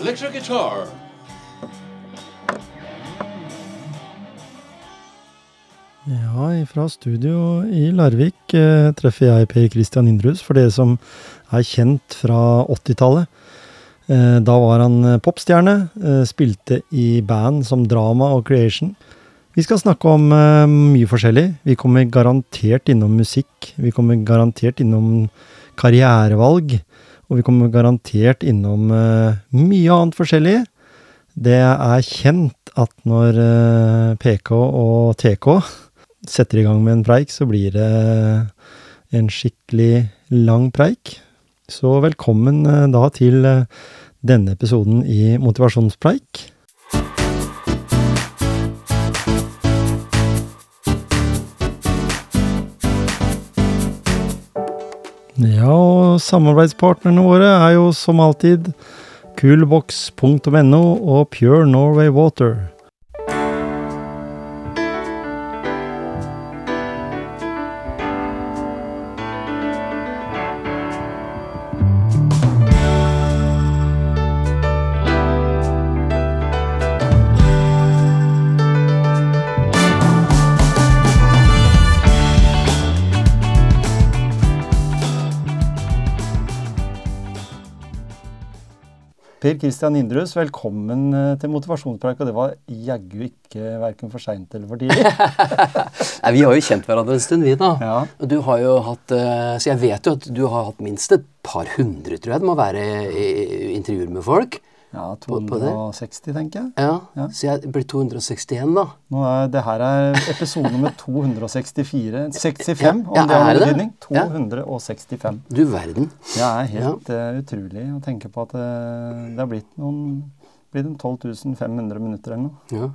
electric guitar. Ja, fra studio i Larvik eh, treffer jeg Per Christian Indrus, for dere som er kjent fra 80-tallet. Eh, da var han eh, popstjerne, eh, spilte i band som Drama og Creation. Vi skal snakke om eh, mye forskjellig. Vi kommer garantert innom musikk. Vi kommer garantert innom karrierevalg. Og vi kommer garantert innom eh, mye annet forskjellig. Det er kjent at når eh, PK og TK setter i gang med en preik, så blir det en skikkelig lang preik. Så velkommen eh, da til denne episoden i Motivasjonspreik. Ja, og samarbeidspartnerne våre er jo som alltid coolbox.no og Pure Norway Water. Per Kristian Indrus, velkommen eh, til motivasjonspreik. Og det var jaggu ikke verken for seint eller for tidlig. Nei, Vi har jo kjent hverandre en stund, vi da. Ja. Og du har jo hatt, eh, Så jeg vet jo at du har hatt minst et par hundre, tror jeg det må være, intervjuer med folk. Ja, På- på 260, tenker jeg. Ja, Ja. Så jeg blir 261, da. Nå er, det her er episode nummer 264 65, om Ja, det har betydning. 265. Du verden. Det er helt uh, utrolig å tenke på at uh, det har blitt noen blitt 12 500 minutter eller noe. Ja.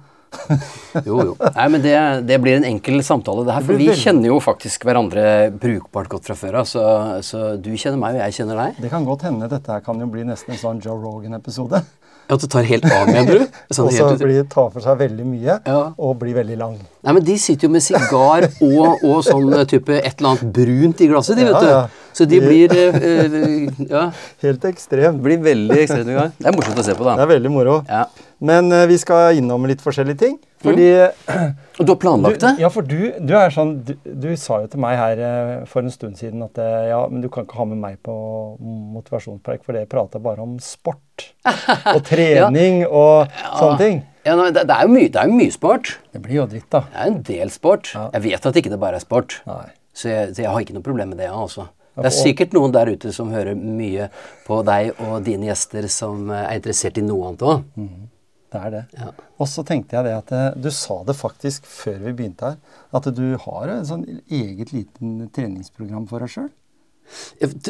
Jo, jo. Nei, men det, det blir en enkel samtale, det her. For vi kjenner jo faktisk hverandre brukbart godt fra før av. Så, så du kjenner meg, og jeg kjenner deg. Det kan godt hende dette her kan jo bli nesten en sånn Joe Rogan-episode. Ja, At det tar helt av, mener du? Sånn Og så blir ta for seg veldig mye, Ja. og blir veldig lang. Nei, men De sitter jo med sigar og, og sånn eh, type et eller annet brunt i glasset, de, Ja, vet du. ja. Så de De- blir øh, Ja, Helt ekstremt. blir veldig ekstremt i gang. Det er morsomt å se på, da. Det er veldig moro. Ja. Men eh, vi skal innom litt forskjellige ting. Fordi Og du har planlagt det? Ja, for du, du er sånn du, du sa jo til meg her eh, for en stund siden at eh, ja, men du kan ikke ha med meg på motivasjonspreik, for det prater bare om sport. Og trening og sånne ting. Ja, nei, det, det er jo mye, det er mye sport. Det blir jo dritt, da. Det er en del sport. Ja. Jeg vet at ikke det bare er sport. Nei. Så jeg, så jeg har ikke noe problem med det, altså. Det er sikkert noen der ute som hører mye på deg og dine gjester som er interessert i noe annet òg. Det er det. Ja. Og så tenkte jeg det at eh, du sa det faktisk før vi begynte her, at du har et sånn eget liten treningsprogram for deg sjøl.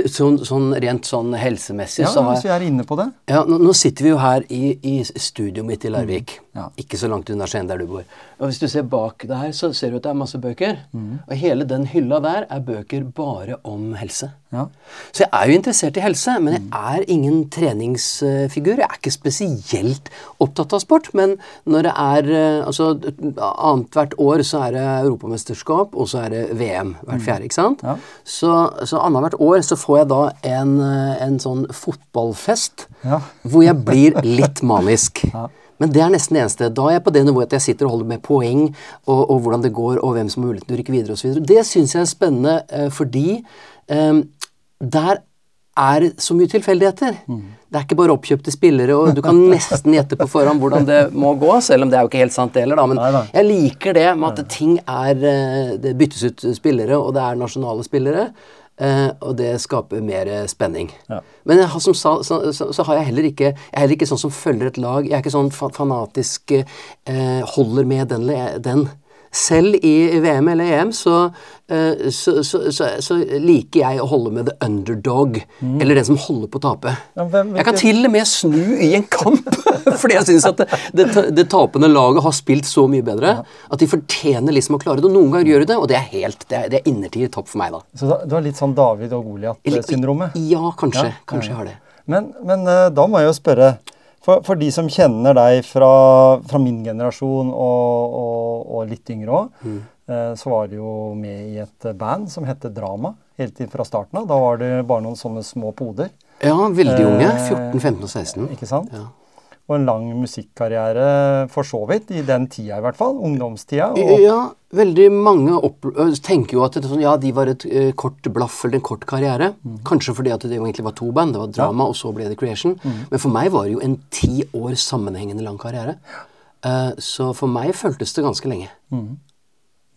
Sånn, sånn rent sånn helsemessig Ja, så har hvis vi er inne på det. Ja, nå, nå sitter vi jo her i, i studio mitt i Larvik. Mm. Ja. Ikke så langt unna Skien der du bor. Og Hvis du ser bak det her, så ser du at det er masse bøker. Mm. Og hele den hylla der er bøker bare om helse. Ja. Så jeg er jo interessert i helse, men jeg er ingen treningsfigur. Jeg er ikke spesielt opptatt av sport, men når det er eh, altså Annethvert år så er det europamesterskap, og så er det VM hvert fjerde. ikke sant? Ja. Så, så annethvert år så får jeg da en, eh, en sånn fotballfest Ja. hvor jeg blir litt manisk. Ja. Men det er nesten det eneste. Da er jeg på det nivået at jeg sitter og holder med poeng, og, og hvordan det går, og hvem som har muligheten til å rykke videre osv. Det syns jeg er spennende eh, fordi um, der er så mye tilfeldigheter. Det er ikke bare oppkjøpte spillere, og du kan nesten gjette på forhånd hvordan det må gå, selv om det er jo ikke helt sant det heller, da. Men Neida. jeg liker det med at ting er Det byttes ut spillere, og det er nasjonale spillere. Eh, og det skaper mer eh, spenning. Ja. Men jeg har, som sa, så, så, så har jeg heller ikke Jeg er heller ikke sånn som følger et lag. Jeg er ikke sånn fa fanatisk uh, holder med den eller den. Selv i VM eller EM så, eh, så, så, så, så liker jeg å holde med the underdog, eller den som holder på å tape. Ja, hvem- Jeg kan til og med snu i en kamp, fordi jeg syns at det, det, det tapende laget har spilt så mye bedre at de fortjener liksom å klare det. Og noen ganger gjør de det, og det er helt, det er, det er innertid topp for meg, da. Så du har litt sånn David og Goliat-syndromet? Ja, kanskje. Ja, Kanskje jeg har det. Men, men eh, da må jeg jo spørre For, for de som kjenner deg fra, fra min generasjon og, og, og litt yngre òg, Mm. så var du jo med i et band som het Drama helt til fra starten av. Da var det bare noen sånne små poder. Ja, veldig unge. Eh, 14, 15 og 16. Ikke sant? Ja. Og en lang musikkarriere, for så vidt, i den tida i hvert fall. Ungdomstida. Og, Ja, veldig mange tenker jo at det, sånn, ja, de var et uh, kort blaff eller en kort karriere. Kanskje fordi at det egentlig var to band. Det var drama, og så ble det Creation. Men for meg var det jo en ti år sammenhengende lang karriere. Uh, så for meg føltes det ganske lenge.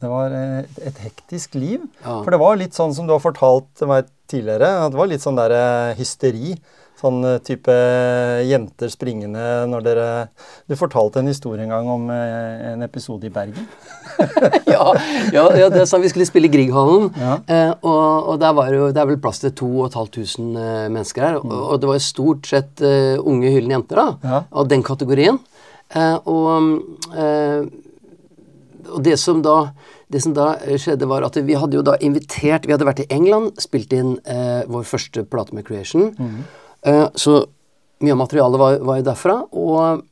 Det var et, et hektisk liv. Ja. For det var litt sånn som du har fortalt meg tidligere, at det var litt sånn der uh, hysteri. Sånn eh, type jenter springende når dere Du fortalte en historie en gang om eh, en episode i Bergen. ja, ja, ja, det sånn vi skulle spille i Grieghallen. Ja. Eh, og og der var det, jo, det er vel plass til 2500 eh, mennesker her. Og, og det var jo stort sett eh, unge, hyllende jenter da, Ja. av den kategorien. Eh, og, eh, og det som da det som da eh, skjedde, var at vi hadde jo da invitert Vi hadde vært i England, spilt inn eh, vår første plate med Creation. Eh, så mye av materialet var, var derfra. Og,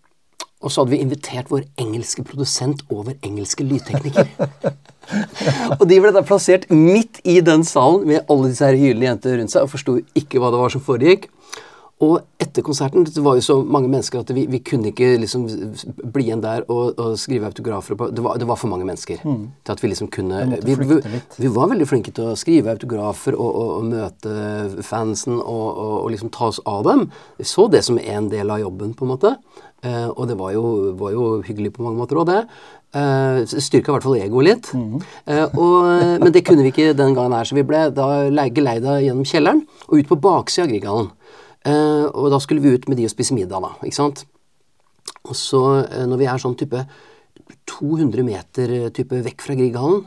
og så hadde vi invitert vår engelske produsent og vår engelske lydtekniker. og de ble da plassert midt i den salen med alle disse her hylende jenter rundt seg og forsto ikke hva det var som foregikk. Og etter konserten det var jo så mange mennesker at vi, vi kunne ikke liksom bli igjen der og, og skrive autografer. På, det, var, det var for mange mennesker til at vi liksom kunne vi, vi, vi var veldig flinke til å skrive autografer og, og, og møte fansen og, liksom ta oss av dem. Vi så det som en del av jobben, på en måte. Eh, og det var jo, var jo hyggelig på mange måter òg, det. Uh, Styrka i hvert fall egoet litt. Eh, og, men det kunne vi ikke den gangen her, så vi ble da le- geleida gjennom kjelleren og ut på baksida av Grieghallen. Eh, og da skulle vi ut med de og spise middag, da. Ikke sant? Og så, eh, når vi er sånn type 200 meter eh, type vekk fra Grieghallen,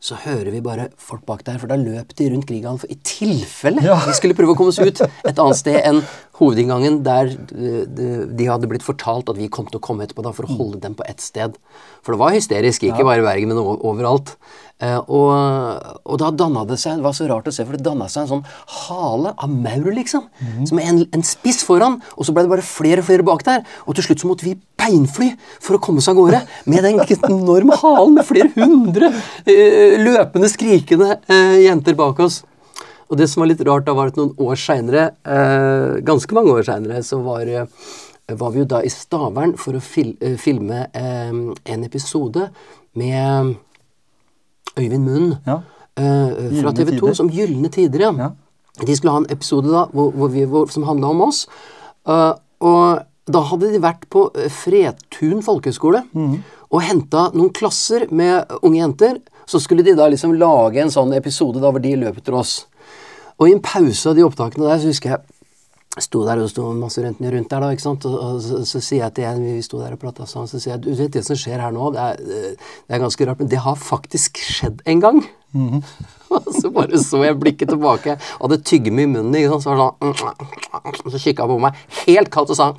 så hører vi bare folk bak der, for da løp de rundt Grieghallen i tilfelle Ja. vi skulle prøve å komme oss ut et annet sted enn hovedinngangen der de, de hadde blitt fortalt at vi kom til å komme etterpå da, for å holde dem på ett sted. For det var hysterisk, ikke bare i Bergen, men overalt. Eh, og, og da danna det seg Det var så rart å se, for det danna seg en sånn hale av maur, liksom. Som en, en spiss foran, og så ble det bare flere og flere bak der. Og til slutt så måtte vi beinfly for å komme oss av gårde med den enorme halen med flere hundre eh, løpende, skrikende eh, jenter bak oss. Og det som var litt rart, da var at noen år seinere, eh, ganske mange år seinere, så var, var vi jo da i Stavern for å fil, filme eh, en episode med Øyvind Munn Ja. eh, fra TV 2 som Gylne tider. Ja. Ja. De skulle ha en episode da hvor, hvor vi, hvor, som handla om oss. Uh, og da hadde de vært på Fretun folkehøgskole mm. og henta noen klasser med unge jenter. Så skulle de da liksom lage en sånn episode da hvor de løp etter oss. Og i en pause av de opptakene der, så husker jeg sto der og det sto masse rundt, der, da, ikke sant? Og, og så, så sier jeg til en vi sto der og prata sammen, så sier jeg du vet det som skjer her nå, det er, det er ganske rart, men det har faktisk skjedd en gang. og så bare så jeg blikket tilbake, og hadde tyggegummi i munnen, ikke sant? så var det sånn så kikka han på meg helt kaldt og sa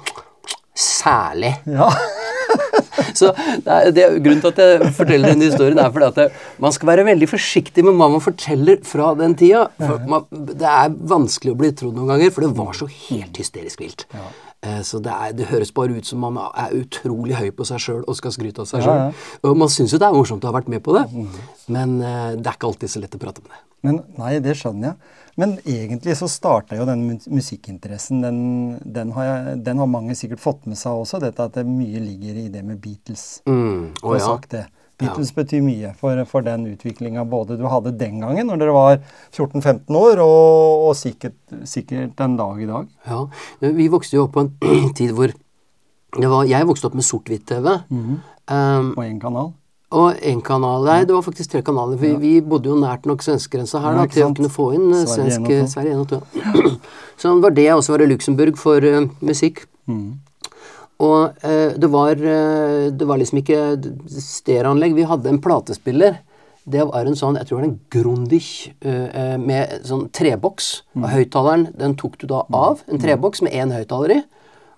Særlig. Ja. Så det det Grunnen til at jeg forteller denne historien, er fordi at det, man skal være veldig forsiktig med hva man forteller fra den tida. For man, det er vanskelig å bli trodd noen ganger, for det var så helt hysterisk vilt. Eh, Så det, er, det høres bare ut som man er utrolig høy på seg sjøl og skal skryte av seg sjøl. Ja, ja. Og man syns jo det er morsomt å ha vært med på det, men eh, det er ikke alltid så lett å prate om det. Men Nei, det skjønner jeg. Men egentlig så starta jo den musikkinteressen. Den, den, har jeg, den har mange sikkert fått med seg også, dette at det mye ligger i det med Beatles. Mm. Å ja. sagt det. Beatles betyr mye for, for den utviklinga både du hadde den gangen, når dere var 14-15 år, og, og sikkert, sikkert den dag i dag. Ja, Vi vokste jo opp på en tid hvor det var, Jeg vokste opp med sort-hvitt-TV. Um, og én kanal. Og én kanal Nei, det var faktisk tre kanaler. Vi, vi bodde jo nært nok svenskegrensa her da, til å kunne få inn eh, Sverige svensk en og to. Sverige 1 og 2. Så det var det, og så var det Luxembourg for uh, musikk. Mm. Og eh, det, var, eh, det var liksom ikke stereoanlegg. Vi hadde en platespiller. Det var en sånn, jeg tror det var en Grundig eh, med sånn treboks. Mm. Høyttaleren, den tok du da av. En treboks med én høyttaler i.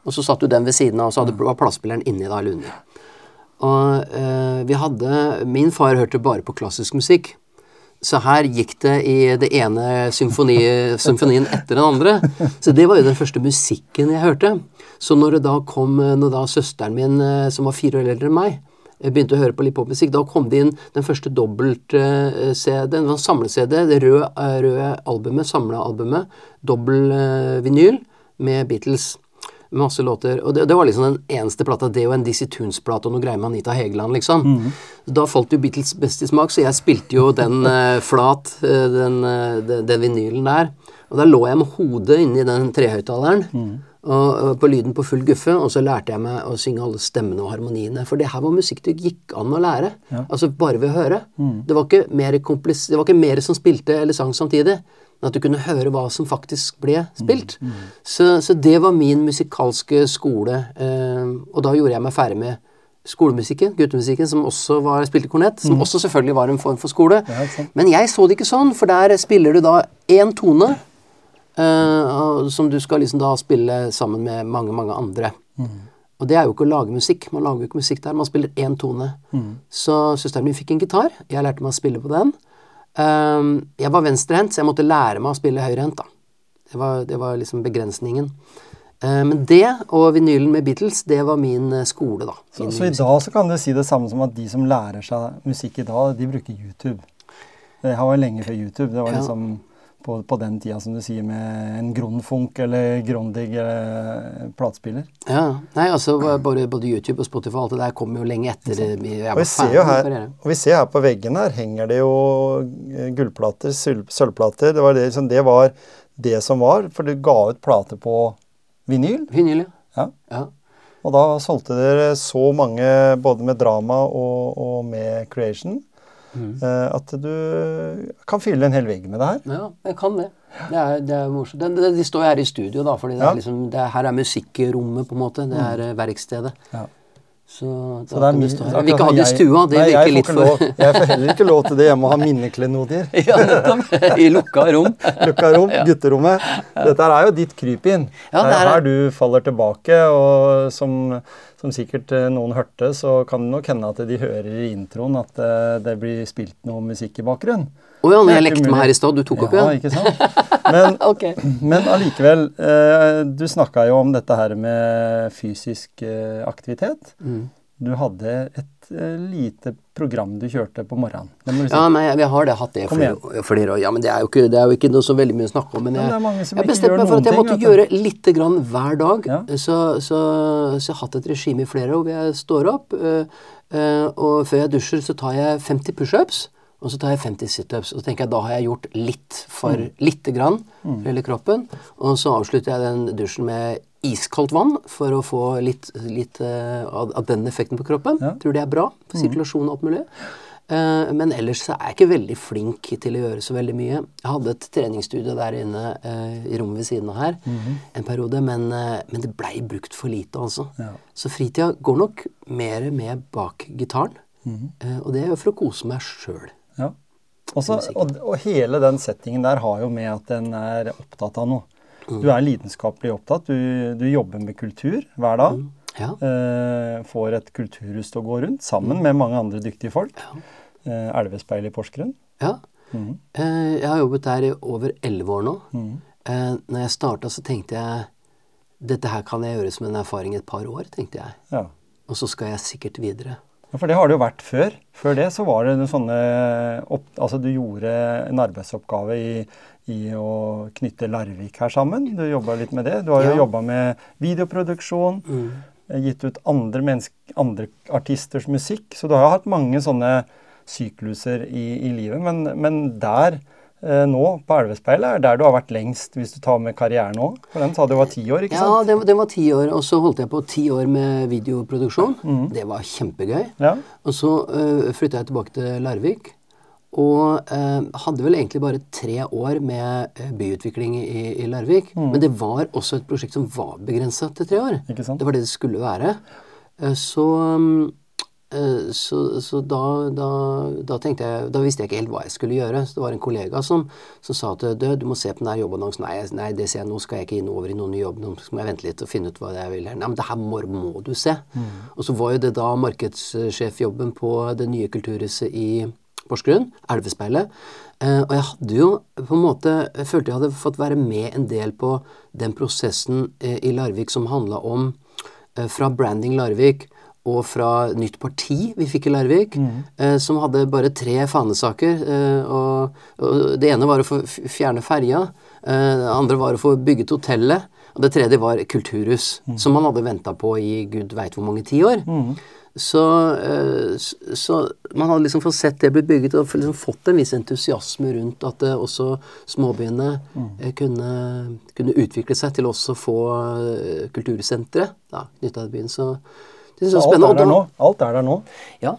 Og så satt du den ved siden av, og så hadde, var platespilleren inni da, eller under. Og eh, vi hadde Min far hørte bare på klassisk musikk. Så her gikk det i det ene symfoni, symfonien etter den andre. Så det var jo den første musikken jeg hørte. Så når det da kom Når da søsteren min, eh, som var fire år eldre enn meg, eh, begynte å høre på litt popmusikk, da kom det inn den første dobbelt-CD, en samle-CD, det røde, eh, røde albumet, samlealbumet, dobbel eh, vinyl. med Beatles. Masse låter. Og det, det var liksom den eneste plata. Det og en Dizzie Tunes-plate og noe greier med Anita Hegeland, liksom. Da falt jo Beatles best i smak, så jeg spilte jo den uh, flat, eh, den, uh, den, den vinylen der. Og da lå jeg med hodet inni den trehøyttaleren. Mm. og på lyden på full guffe, og så lærte jeg meg å synge alle stemmene og harmoniene. For det her var musikk det gikk an å lære. Altså bare ved å høre. Det, var ikke mer det var ikke mer som spilte eller sang samtidig. Men at du kunne høre hva som faktisk ble spilt. Så, så det var min musikalske skole. Eh, og da gjorde jeg meg ferdig med skolemusikken, guttemusikken, som også var spilte kornett. Som også selvfølgelig var en form for skole. Men jeg så det ikke sånn, for der spiller du da én tone. eh, som du skal liksom da spille sammen med mange, mange andre. Og det er jo ikke å lage musikk. Man lager jo ikke musikk der. Man spiller én tone. Så søsteren min fikk en gitar. Jeg lærte meg å spille på den. Ehm, jeg var venstrehendt, så jeg måtte lære meg å spille høyrehendt. Det var, det var liksom begrensningen. Eh, men det, og vinylen med Beatles, det var min eh, skole, da. Så, så i dag så kan du si det samme som at de som lærer seg musikk i dag, de bruker YouTube. Det her var lenge før YouTube. Det var Ja. På, på den tida, som du sier, med en Grundfunk eller Grundig eh, platespiller. Ja, nei, altså både, både YouTube og Spotify og alt det der kommer jo lenge etter eh, Og vi ser jo her, og vi ser her på veggen her henger det jo eh, gullplater, sølvplater. Det var det, liksom, det var det som var, for du ga ut plater på vinyl. Vinyl, ja. Ja. ja. Og da solgte dere så mange, både med drama og, og med creation, Mm. eh, at du kan fylle en hel vegg med det her. Ja, jeg kan det. Det er, det er morsomt. De, de, står jo her i studio, da, for Ja. liksom, er, her er musikkrommet, på en måte. Det er mm. verkstedet. Ja. Så, Så det er stå Jeg vil ikke ha det i stua. Det Nei, virker litt for lov, Jeg får heller ikke lov til det. Jeg må ha minneklenodier. Ja. I lukka rom. Lukka rom, gutterommet. Dette er jo ditt krypinn. Ja, det er er her du faller tilbake, og som, som sikkert eh, noen hørte, så kan det nok hende at de hører i introen at eh, det blir spilt noe musikk i bakgrunnen. Å ja, når er jeg lekte meg her i stad, du tok opp ja, igjen? ikke sant? Men, okay. men allikevel, eh, du snakka jo om dette her med fysisk eh, aktivitet. Mm. Du hadde et eh, lite program du kjørte på morgenen. Si. Ja, nei, jeg har det, hatt det Kom flere, flere år. Ja, men det er, jo ikke, det er jo ikke noe så veldig mye å snakke om. Men Men jeg, som jeg bestemte meg for at jeg måtte ting, gjøre lite grann hver dag. Ja. Så, så, så jeg har hatt et regime i flere år hvor jeg står opp, og før jeg dusjer, så tar jeg 50 pushups. Og så tar jeg 50 situps. Og så tenker jeg da har jeg gjort litt for Mm. lite grann for hele kroppen. Og så avslutter jeg den dusjen med iskaldt vann for å få litt, litt uh, av, den effekten på kroppen. Ja. Mm. Tror det er bra for sirkulasjon og alt mulig. Uh, men ellers så er jeg ikke veldig flink til å gjøre så veldig mye. Jeg hadde et treningsstudio der inne uh, i rommet ved siden av her Mhm. en periode, men, men det blei brukt for lite, altså. Ja. Så fritida går nok mer med bak gitaren. Mhm. eh, og det er jo for å kose meg sjøl. Ja. Også, og, og hele den settingen der har jo med at den er opptatt av noe. Mm. Du er lidenskapelig opptatt. Du, du jobber med kultur hver dag. Ja. Eh, får et kulturhus til å gå rundt sammen med mange andre dyktige folk. Eh, Elvespeil i Porsgrunn. ja. Mm. Eh, jeg har jobbet der i over elleve år nå. Mm. Eh, når jeg starta, så tenkte jeg dette her kan jeg gjøre som en erfaring i et par år, tenkte jeg. Ja. Og så skal jeg sikkert videre. Ja, For det har det jo vært før. Før det så var det noen sånne opp, Altså du gjorde en arbeidsoppgave i, i å knytte Larvik her sammen. Du jobba litt med det. Du har jo Ja. jobba med videoproduksjon. Mm. eh, Gitt ut andre, menneske, andre artisters musikk. Så du har jo hatt mange sånne sykluser i, i livet. Men, men der nå, på Elvespeilet, er der du har vært lengst, hvis du tar med karrieren òg. For den sa du var ti år, ikke sant? Ja, det var ti år, og så holdt jeg på ti år med videoproduksjon. Mm. Det var kjempegøy. Ja. Og så uh, flytta jeg tilbake til Larvik. Og eh, hadde vel egentlig bare tre år med eh, byutvikling i, i Larvik. Men det var også et prosjekt som var begrensa til tre år. Ikke sant? Det var det det skulle være. Eh, så mm, eh, så, så da, da, da tenkte jeg Da visste jeg ikke helt hva jeg skulle gjøre. Så det var en kollega som, som sa at du, du må se på den der jobbannonsen. Nei, nei, det ser jeg, nå skal jeg ikke inn over i noen ny jobb. Nå må jeg vente litt og finne ut hva jeg vil her. Nei, men det her må, må du se. Og så var jo det da markedssjefjobben på det nye kulturhuset i Porsgrunn, Elvespeilet. Eh, og jeg hadde jo på en måte Jeg følte jeg hadde fått være med en del på den prosessen eh, i Larvik som handla om eh, fra Branding Larvik og fra nytt parti vi fikk i Larvik, eh, som hadde bare tre fanesaker. Eh, og, og det ene var å få fjerne ferja. Eh, det andre var å få bygget hotellet. Og det tredje var kulturhus, som man hadde venta på i gud veit hvor mange tiår. Så, eh, så man hadde liksom fått sett det bli bygget og liksom fått en viss entusiasme rundt at eh, også småbyene mm. kunne, kunne utvikle seg til også å få eh, kultursentre knytta til byen. Så det er så Alt spennende. er der nå. Alt er der nå. Ja,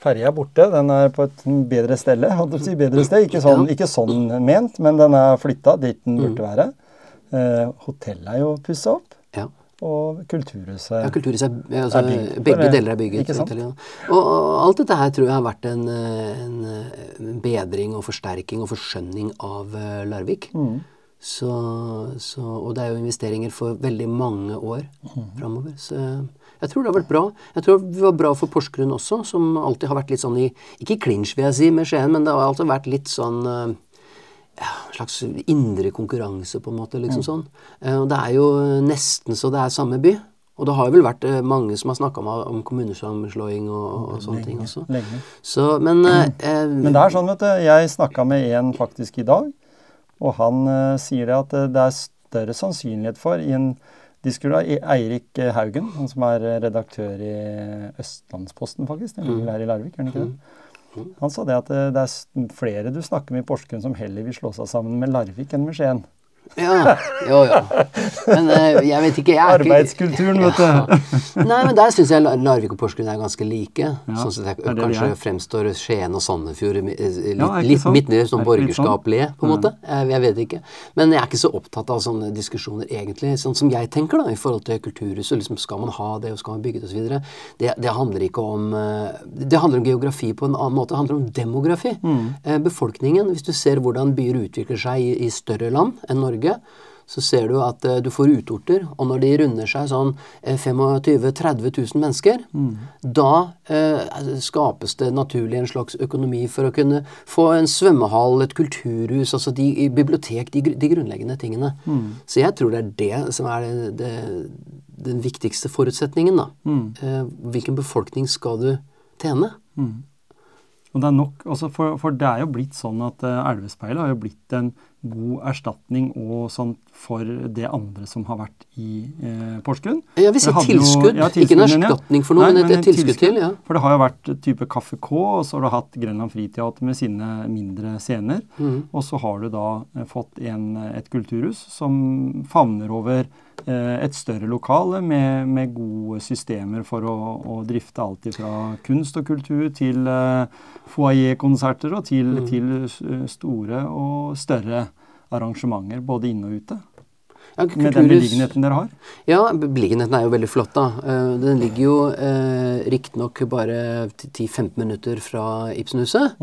Ferja er borte. Den er på et bedre å Si bedre sted. Ikke sånn, Ja. ikke sånn ment, men den er flytta dit den Mm. burde være. Eh, hotellet er jo pussa opp. ja. Og kulturhuset Ja, kulturhuset er, altså, Er bygd. Begge deler er bygget. ikke sant? Hotellet, ja. og, og alt dette her tror jeg har vært en, en, bedring og forsterking og forskjønning av eh, Larvik. Mm. Så, så, og det er jo investeringer for veldig mange år Mm. framover. Så jeg tror det har vært bra. Jeg tror det var bra for Porsgrunn også, som alltid har vært litt sånn i Ikke i clinch, vil jeg si, med Skien, men det har alltid vært litt sånn eh, ja, en slags indre konkurranse, på en måte. liksom sånn. Eh, Og det er jo nesten så det er samme by. Og det har vel vært eh, mange som har snakka om, om kommunesammenslåing og, og sånne ting også. lenge. Så, men mm. eh, Men det er sånn, vet du. Jeg snakka med en faktisk i dag, og han eh, sier det at det er større sannsynlighet for i en de skulle ha Eirik eh, Haugen, han som er eh, redaktør i Østlandsposten, faktisk. Den ligger her i Larvik, gjør den ikke det? Han sa det at eh, det er flere du snakker med i Porsgrunn som heller vil slå seg sammen med Larvik enn med Skien. Ja, jo, jo. Men eh, jeg vet ikke jeg er ikke- Arbeidskulturen, vet du. Nei, men der syns jeg La- Larvik og Porsgrunn er ganske like. sånn sett jeg, kanskje fremstår Skien og Sandefjord eh, litt, Ja, litt midt nede sånn borgerskapelig, sånn? borgerskapelige, på en måte. Jeg, jeg vet ikke. Men jeg er ikke så opptatt av sånne diskusjoner, egentlig. Sånn som jeg tenker, da, i forhold til kulturhuset. Liksom, skal man ha det, og skal man bygge det, osv. Det, det handler ikke om eh, Det handler om geografi på en annen måte. Det handler om demografi. Mm. Befolkningen, hvis du ser hvordan byer utvikler seg i, i større land enn Norge, så ser du at eh, du får utorter, og når de runder seg sånn eh, 25 000-30 000 mennesker, da eh, skapes det naturlig en slags økonomi for å kunne få en svømmehall, et kulturhus, altså de, bibliotek, de, de grunnleggende tingene. Så jeg tror det er det som er det, det, den viktigste forutsetningen, da. Eh, hvilken befolkning skal du tjene? Og det er nok, også for, for det er jo blitt sånn at uh, Elvespeilet har jo blitt en god erstatning og sånt for det andre som har vært i eh, Porsgrunn. Jeg vil si tilskudd, jo- tilskudd, ja, ikke en tilskudd, ja. erstatning for noe, Nei, men et- et en tilskudd til, ja. For det har jo vært type Kaffe K, og så har du hatt Grenland Friteater med sine mindre scener. Mm. Og så har du da eh, fått en, et kulturhus som favner over eh, et større lokale med, med gode systemer for å, å drifte alt fra kunst og kultur til eh, foajékonserter og til, Mm. til eh, store og større arrangementer både inne og ute. Ja, Med den beliggenheten dere har. Ja, beliggenheten er jo veldig flott, da. Eh, Den ligger jo eh, riktignok bare 10-15 minutter fra Ibsenhuset,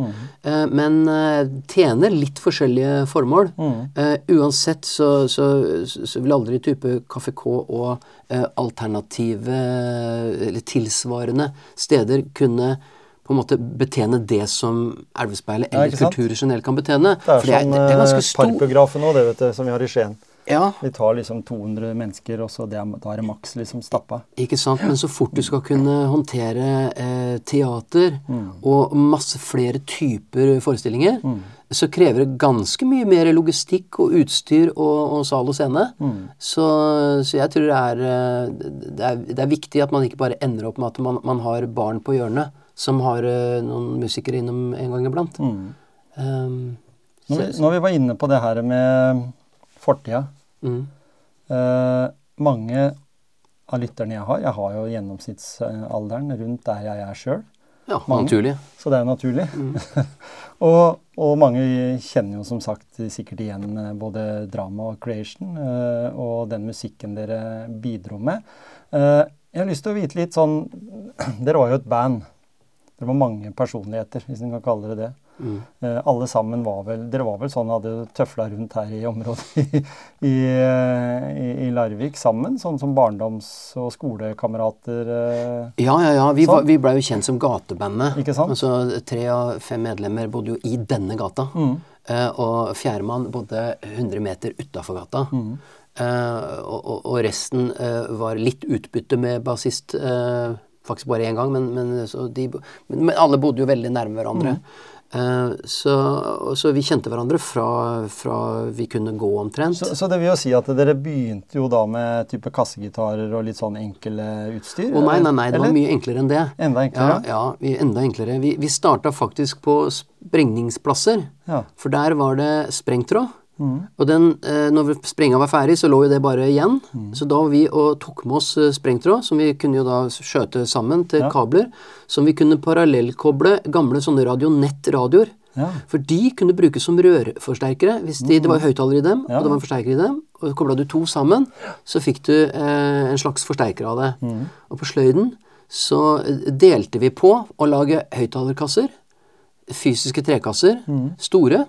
eh, men eh, tjener litt forskjellige formål. Eh, uansett så, så, så vil aldri type Kafé K og eh, alternative eller tilsvarende steder kunne på en måte betjene det som Elvespeilet eller ja, kulturer generelt kan betjene. Det er det er, som det er ganske stor Parkbiografen nå, det vet du, som vi har i Skien. Ja, Vi tar liksom 200 mennesker, og så det er, da er det maks liksom stappa. Ikke sant? Men så fort du skal kunne håndtere eh, teater og masse flere typer forestillinger, så krever det ganske mye mer logistikk og utstyr og, og sal og scene. Så, så jeg tror det er, eh, det er Det er viktig at man ikke bare ender opp med at man, man har barn på hjørnet som har eh, noen musikere innom en gang iblant. Um, Når vi, når vi var inne på det her med fortida mm. uh, Mange av lytterne jeg har Jeg har jo gjennomsnittsalderen rundt der jeg er sjøl, Ja, Mange. naturlig. så det er jo naturlig. og, og mange kjenner jo som sagt sikkert igjen eh, både drama og creation uh, og den musikken dere bidro med. Uh, jeg har lyst til å vite litt sånn Dere var jo et band. Dere var mange personligheter, hvis en kan kalle det det. Mm. Eh, alle sammen var vel Dere var vel sånn hadde tøfla rundt her i området i, i, eh, i, i Larvik sammen? Sånn som barndoms- og skolekamerater? Eh. Ja, ja, ja. Vi, Sånn. vi blei jo kjent som Gatebandet. Ikke sant? Altså, tre av fem medlemmer bodde jo i denne gata. Mm. Eh, og fjerdemann bodde 100 meter utafor gata. Mm. Eh, og resten eh, var litt utbytte med bassist. eh, faktisk bare én gang, men, men, så de, men, men alle bodde jo veldig nærme hverandre. Mm. Uh, så, så vi kjente hverandre fra, fra vi kunne gå omtrent. Så, så, det vil jo si at dere begynte jo da med type kassegitarer og litt sånn enkle utstyr? Å nei, nei, nei, det var mye enklere enn det. Enda enklere? Ja, ja vi, enda enklere. Vi, vi starta faktisk på sprengningsplasser. Ja. For der var det sprengtråd. Og den, eh, når sprenga var ferdig, så lå jo det bare igjen. Så da var vi og tok med oss eh, sprengtråd, som vi kunne jo da skjøte sammen til Ja. kabler, som vi kunne parallellkoble gamle sånne radionett-radioer. Ja. For de kunne brukes som rørforsterkere. Hvis de, det var høyttalere i dem, Ja. og det var en forsterker i dem. Og kobla du to sammen, så fikk du eh, en slags forsterker av det. Og på sløyden så eh, delte vi på å lage høyttalerkasser. Fysiske trekasser. Store.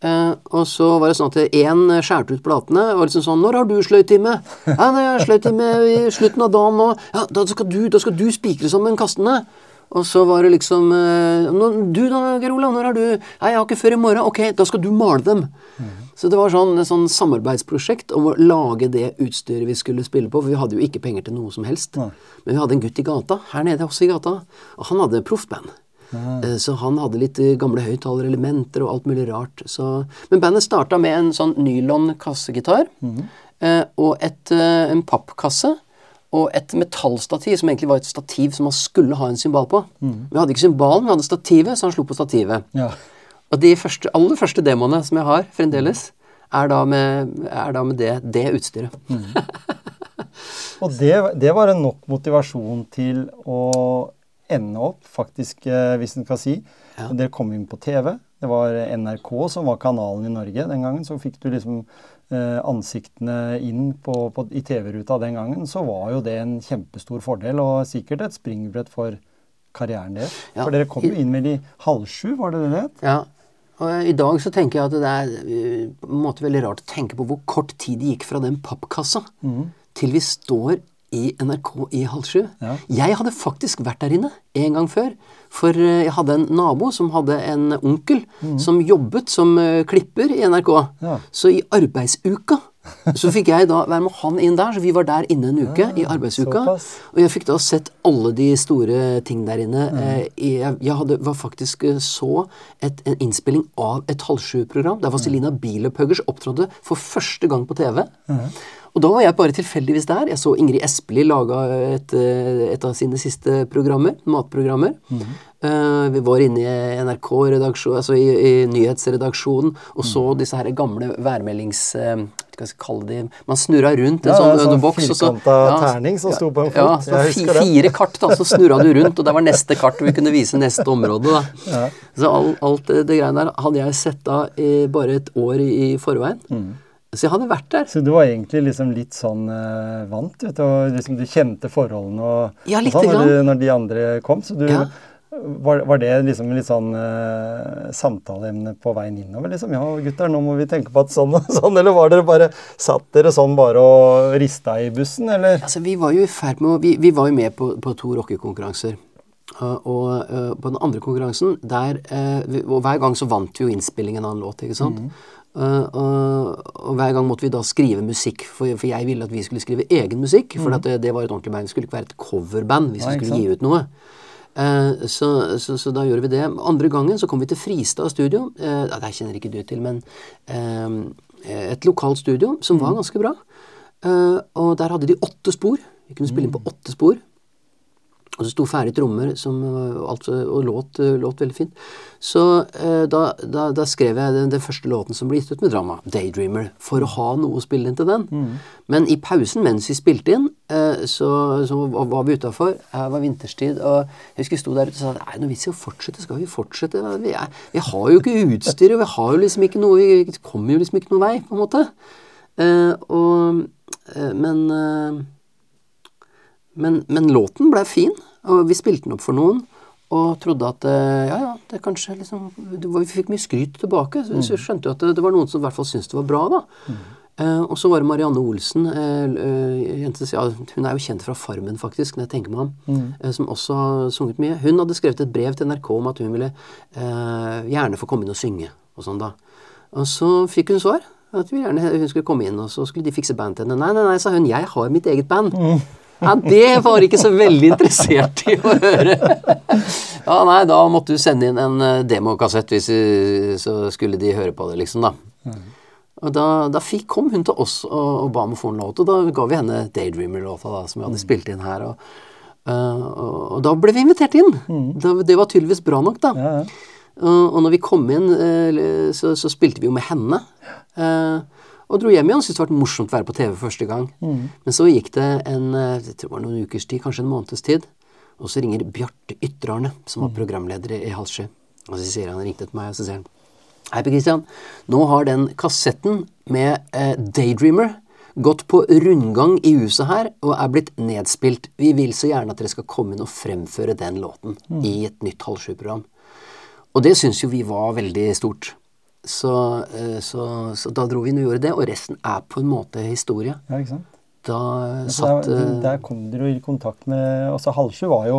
Eh, og så var det sånn at én skjærte ut platene og liksom sånn 'Når har du sløytime?' 'Ja, nei, jeg har sløydtime i slutten av dagen nå.' 'Ja, da skal du, da skal du spikre sammen kastene.' Og så var det liksom eh, 'Du da, Geir Olav, når har du?' 'Nei, jeg har ikke før i morgen.' 'Ok, da skal du male dem.' Så det var sånn, et sånn samarbeidsprosjekt om å lage det utstyret vi skulle spille på. For vi hadde jo ikke penger til noe som helst. Men vi hadde en gutt i gata, her nede også i gata, og han hadde proft band. Eh, Så han hadde litt eh, gamle høyttalerelementer og alt mulig rart. Så, men bandet starta med en sånn nylon kassegitar eh, og et, en pappkasse. Og et metallstativ som egentlig var et stativ som man skulle ha en symbal på. Vi hadde ikke symbalen, vi hadde stativet, så han slo på stativet. Ja. Og de første, aller første demoene som jeg har fremdeles, er da med, er da med det, det utstyret. Og det, det var en nok motivasjon til å ende opp, faktisk, eh, hvis en skal si. Ja. Dere kom inn på TV. Det var NRK som var kanalen i Norge den gangen. Så fikk du liksom eh, ansiktene inn på, på, i TV-ruta den gangen. Så var jo det en kjempestor fordel, og sikkert et springbrett for karrieren deres. Ja. For dere kom jo inn med de halv sju, var det det det het? Ja, og I dag så tenker jeg at det er eh, på en måte veldig rart å tenke på hvor kort tid det gikk fra den pappkassa til vi står i NRK i halv sju. Ja. Jeg hadde faktisk vært der inne en gang før. For eh, jeg hadde en nabo som hadde en onkel som jobbet som eh, klipper i NRK. Ja. Så i arbeidsuka så fikk jeg da være med han inn der, så vi var der inne en uke i arbeidsuka. såpass. Og jeg fikk da sett alle de store ting der inne. Eh, Jeg, jeg hadde, var faktisk så et, en innspilling av et halv sju-program der Vazelina Bilopphøggers opptrådte for første gang på TV. Og da var jeg bare tilfeldigvis der. Jeg så Ingrid Espelid laga et, eh, et av sine siste programmer, matprogrammer. Eh, vi var inne i NRK-redaksjon, altså i, i nyhetsredaksjonen, og så disse her gamle værmeldings... Uh, hva skal jeg kalle de Man snurra rundt en Ja, sånn, sånn boks, så terning som sto på en fot. Ja, så det. fire kart, da, så snurra du rundt, og der var neste kart, og vi kunne vise neste område. da. Så all, alt det, det greiene der hadde jeg sett da i bare et år i, i forveien. Mm. Så jeg hadde vært der. Så du var egentlig liksom litt sånn uh, vant, vet du, og liksom du kjente forholdene og, Ja, og sånn når, du, når de andre kom. Så du, Ja. var, var det liksom litt sånn uh, samtaleemne på veien innover? liksom? Ja, gutter, nå må vi tenke på at sånn og sånn. Eller var dere bare, satt dere sånn bare og rista i bussen, eller? Altså, vi var jo i ferd med å Vi, vi var jo med på, på to rockekonkurranser. Uh, og uh, på den andre konkurransen, der uh, Og hver gang så vant vi jo innspillingen av en låt, ikke sant? Uh, og, og hver gang måtte vi da skrive musikk, for, for jeg ville at vi skulle skrive egen musikk. For at det, det var et ordentlig band. Det skulle ikke være et coverband hvis vi skulle gi ut noe. Eh, så, så, så da gjorde vi det. Andre gangen så kom vi til Fristad studio. Uh, det kjenner ikke du til, men eh, et lokalt studio som var ganske bra. Eh, og der hadde de åtte spor. Vi kunne spille inn på åtte spor. Og det sto ferdig trommer som, øh, altså, og låt, øh, låt veldig fint. Så eh, da, da, da skrev jeg den, den første låten som ble gitt ut med drama, 'Daydreamer', for å ha noe å spille inn til den. Men i pausen mens vi spilte inn, eh, så, så var var vi utafor. Her var vinterstid, og jeg husker jeg sto der ute og sa Nei, nå vits i å fortsette. Skal vi fortsette? Vi, er, vi har jo ikke utstyr, og vi har jo liksom ikke noe Vi kommer jo liksom ikke noen vei, på en måte. Eh, og, eh, men eh, men, men låten ble fin, og vi spilte den opp for noen. Og trodde at eh, ja, ja, det kanskje liksom var, Vi fikk mye skryt tilbake. Så vi skjønte jo at det, det var noen som i hvert fall syntes det var bra, da. Eh, og så var det Marianne Olsen. Eh, eh, jente, ja, hun er jo kjent fra Farmen, faktisk, når jeg tenker meg om. Eh, som også har sunget mye. Hun hadde skrevet et brev til NRK om at hun ville eh, gjerne få komme inn og synge. Og sånn da. Og så fikk hun svar. At hun gjerne, hun skulle komme inn, og så skulle de fikse band til henne. Nei, nei, nei, sa hun. Jeg har mitt eget band. Ja, det var ikke så veldig interessert i å høre. Ja, nei, da måtte du sende inn en eh, demokassett hvis vi- så skulle de høre på det, liksom, da. Og da, da fikk, kom hun til oss og, og ba om å få en låt, og da ga vi henne Daydreamer-låta da, som vi hadde spilt inn her. Og, eh, og, og da ble vi invitert inn. Da, det var tydeligvis bra nok, da. Ja, ja. Og, og når vi kom inn, eh, så, så spilte vi jo med henne. Eh, og dro hjem igjen. Syntes det var morsomt å være på TV første gang. Men så gikk det en, eh, jeg tror det var noen ukers tid, kanskje en måneds tid. Og så ringer Bjarte Ytterarne, som var programleder i, i Og så sier han, ringte til meg, og så sier han Hei, Per Christian. Nå har den kassetten med eh, Daydreamer gått på rundgang i huset her og er blitt nedspilt. Vi vil så gjerne at dere skal komme inn og fremføre den låten i et nytt halv sju-program. Og det syns jo vi var veldig stort. Så, eh, så, så da dro vi inn og gjorde det, og resten er på en måte historie. ja, ikke sant? Da satt der, eh, der kom dere i kontakt med altså Halsjø var jo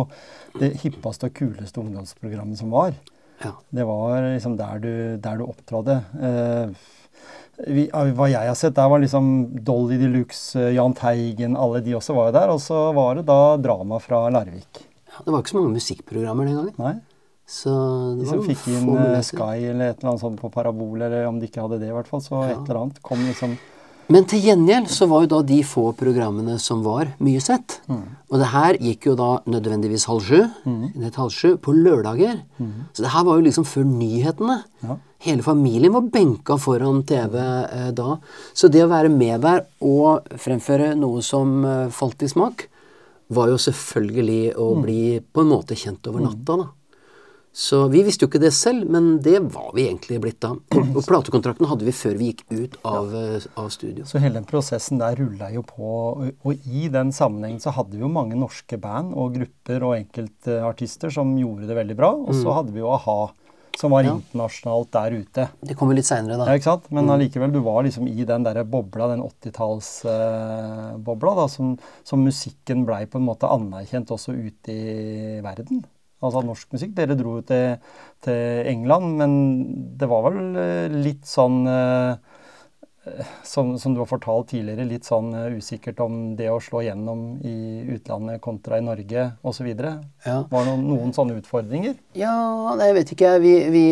det hippeste og kuleste ungdomsprogrammet som var. ja. Det var liksom der du, der du opptrådte. Eh, vi, hva jeg har sett, der var liksom Dolly de Luxe, eh, Jahn Teigen, alle de også var jo der. Og så var det da drama fra Larvik. ja, Det var ikke så mange musikkprogrammer den gangen. Nei? Så det De som fikk inn. Sky eller et eller annet sånt på Parabol, eller om de ikke hadde det i hvert fall, så et eller annet kom liksom Men til gjengjeld så var jo da de få programmene som var mye sett. Og det her gikk jo da nødvendigvis halv sju, til halv sju, på lørdager. Så det her var jo liksom før nyhetene. Ja. Hele familien var benka foran TV eh, da. Så det å være med der og fremføre noe som eh, falt i smak, var jo selvfølgelig å bli på en måte kjent over natta, da. Så vi visste jo ikke det selv, men det var vi egentlig blitt da. Og platekontrakten hadde vi før vi gikk ut av, eh, av studio. Så hele den prosessen der rulla jo på, og, i den sammenhengen så hadde vi jo mange norske band og grupper og enkeltartister som gjorde det veldig bra. Og så hadde vi jo a-ha, som var Ja. internasjonalt der ute. Det kommer litt seinere, da. Ja, ikke sant? Men allikevel, du var liksom i den derre bobla, den 80-tallsbobla, da, som, som musikken blei på en måte anerkjent også ute i verden. Altså norsk musikk. Dere dro jo til, til England, men det var vel eh, litt sånn eh, som, som du har fortalt tidligere, litt sånn eh, usikkert om det å slå gjennom i utlandet kontra i Norge osv. Ja. Var det noen, noen sånne utfordringer? Ja, nei, jeg vet ikke. Vi, vi,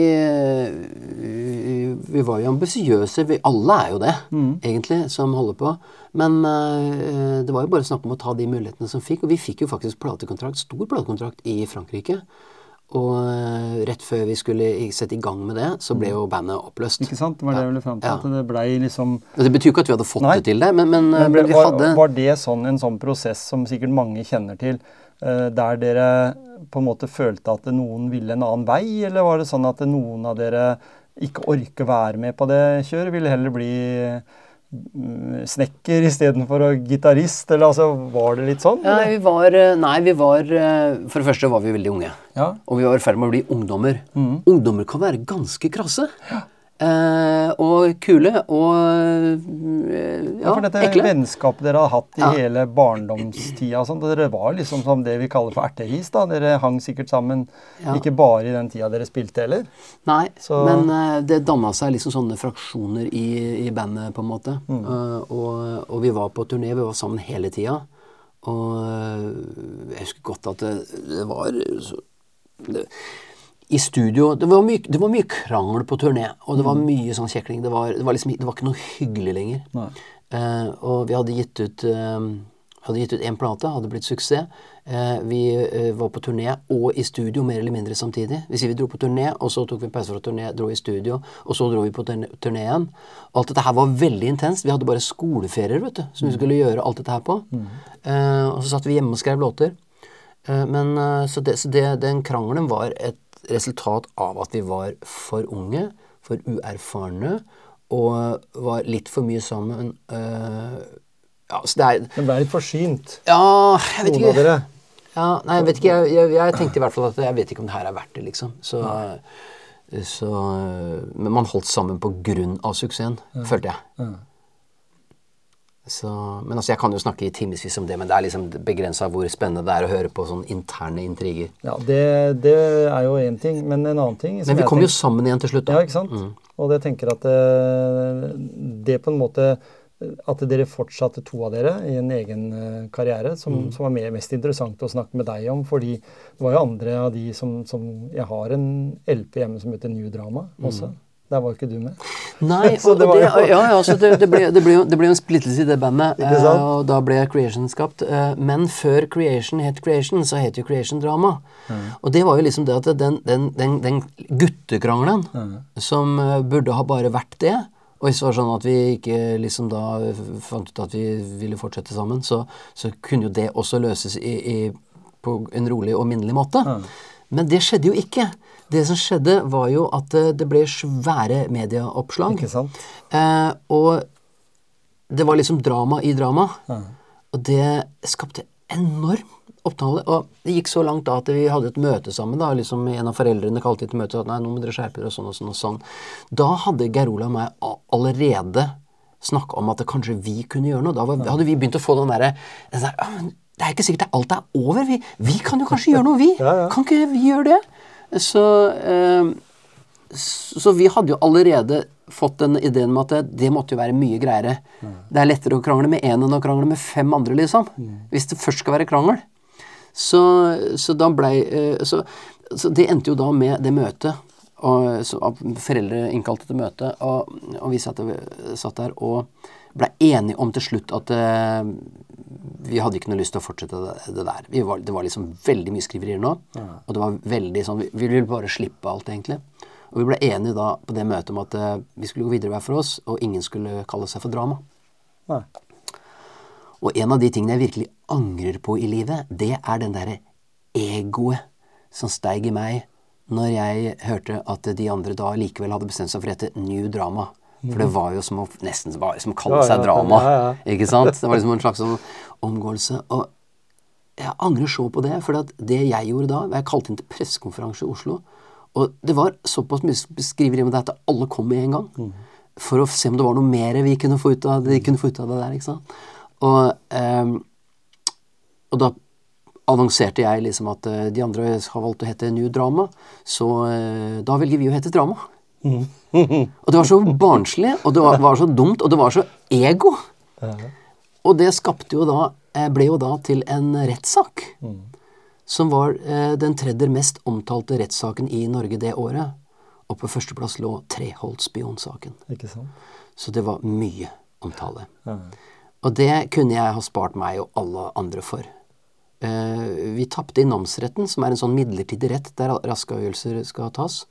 vi, vi var jo ambisiøse. Vi alle er jo det, egentlig, som holder på. Men eh, det var jo bare snakk om å ta de mulighetene som fikk. Og vi fikk jo faktisk platekontrakt, stor platekontrakt i Frankrike. Og eh, rett før vi skulle sette i gang med det, så ble jo bandet oppløst. Ikke sant? Det var det jeg ville fram til. At det blei liksom Det betyr jo ikke at vi hadde fått Nei. det til det, men, men, Men men ble, vi var, hadde var det sånn, en sånn prosess som sikkert mange kjenner til, eh, der dere på en måte følte at noen ville en annen vei, eller var det sånn at noen av dere ikke orker være med på det kjøret, ville heller bli mm, snekker istedenfor gitarist, eller altså, var det litt sånn? ja, vi var, eh, Nei, vi var eh, For det første var vi veldig unge. Ja. Og vi var i ferd med å bli ungdommer. Mm. Ungdommer kan være ganske krasse. Eh, og kule og uh, ja, Ja, for dette ekle. vennskapet dere har hatt i Ja. hele barndomstida, og sånt, dere var liksom som det vi kaller for ertehis. da, Dere hang sikkert sammen, Ja. ikke bare i den tida dere spilte heller. Nei, Så- men uh, det danna seg liksom sånne fraksjoner i, i bandet, på en måte. Mm. Og, og vi var på turné, vi var sammen hele tida. Og jeg husker godt at det, det var så, det, I studio det var, mye, det var mye krangel på turné, og det var mye sånn kjekling. Det var, det var liksom det var ikke noe hyggelig lenger. Eh, og vi hadde gitt ut uh, hadde gitt ut én plate, hadde blitt suksess. Eh, vi eh, var på turné og i studio mer eller mindre samtidig. Hvis vi dro på turné, og så tok vi en pause fra turné, dro i studio, og så dro vi på turné igjen. Alt dette her var veldig intenst. Vi hadde bare skoleferier vet du, som vi skulle gjøre alt dette her på. Eh, og så satt vi hjemme og skrev låter. Men Så, det, så det, den krangelen var et resultat av at vi var for unge, for uerfarne, og var litt for mye sammen. Uh, ja, så det er Det ble litt forsynt, Ja, jeg vet noen av ikke. dere. Ja, nei, jeg vet ikke. Jeg, jeg, jeg tenkte i hvert fall at jeg vet ikke om det her er verdt det, liksom. Så, så Men man holdt sammen på grunn av suksessen, følte jeg. Ja. Så, men altså, Jeg kan jo snakke i timevis om det, men det er liksom begrensa hvor spennende det er å høre på sånne interne intriger. Ja, det, det er jo én ting, men en annen ting Men vi kommer jo sammen igjen til slutt. da. Ja, ikke sant? Og det tenker at det, det på en måte at dere fortsatte to av dere i en egen eh, karriere, som, som var mer, mest interessant å snakke med deg om. Fordi det var jo andre av de som, som Jeg har en LP hjemme som heter New Drama også. Der var ikke du med. Nei, Så og, det det, jo- ja, ja, altså det, det, ble, jo, en splittelse i det bandet, eh, og da ble Creation skapt. eh, Men før Creation het Creation, så het jo Creation Drama. Og det var jo liksom det at den, den, den, den guttekrangelen som eh, burde ha bare vært det, og hvis det var sånn at vi ikke liksom da fant ut at vi ville fortsette sammen, så, så kunne jo det også løses i, i, på en rolig og minnelig måte. Men det skjedde jo ikke. Det som skjedde, var jo at eh, det ble svære medieoppslag. Ikke sant? Eh, og det var liksom drama i drama. Og det skapte enorm opptale. Og det gikk så langt da at vi hadde et møte sammen. da, liksom En av foreldrene kalte til møte og sa nei, nå må dere skjerpe dere og sånn og sånn. og sånn. Da hadde Geir Olav og meg allerede snakka om at det kanskje vi kunne gjøre noe. Da var, hadde vi begynt å få den derre der, «Ah, Det er ikke sikkert at alt er over. Vi, vi kan jo kanskje gjøre noe, vi. Ja, ja. Kan ikke vi gjøre det? Så eh, så vi hadde jo allerede fått den ideen med at det, måtte jo være mye greiere. Det er lettere å krangle med én enn å krangle med fem andre, liksom. Hvis det først skal være krangel. Så, så da blei eh, så, så det endte jo da med det møtet. Og, så, foreldre innkalte til møte, og, og vi satt, satt der og blei enige om til slutt at uh, vi hadde ikke noe lyst til å fortsette det, det der. Vi var, det var liksom veldig mye skriverier nå. Og det var veldig sånn Vi, vi ville bare slippe alt, egentlig. Og vi ble enige da på det møtet om at uh, vi skulle gå videre hver for oss, og ingen skulle kalle seg for drama. Nei. Og en av de tingene jeg virkelig angrer på i livet, det er den derre egoet som steig i meg når jeg hørte at de andre da likevel hadde bestemt seg for å hete New Drama. For det var jo som å nesten som å kalle seg drama. Ikke sant? Det var liksom en slags sånn omgåelse. Og jeg angrer så på det, for det jeg gjorde da Jeg kalte inn til pressekonferanse i Oslo. Og det var såpass mye skriveri om det at alle kom med en gang. For å se om det var noe mer vi kunne få ut av, de kunne få ut av det der. ikke sant? Og, ehm, og da annonserte jeg liksom at eh, de andre har valgt å hete New Drama, så eh, da velger vi å hete Drama. Og det var så barnslig, og det var, var så dumt, og det var så ego. Og det skapte jo da eh, ble jo da til en rettssak. Som var eh, den tredje mest omtalte rettssaken i Norge det året. Og på førsteplass lå Treholt-spionsaken. Så det var mye omtale. Ja. Og det kunne jeg ha spart meg og alle andre for. Eh, vi tapte i namsretten, som er en sånn midlertidig rett der raske avgjørelser skal tas.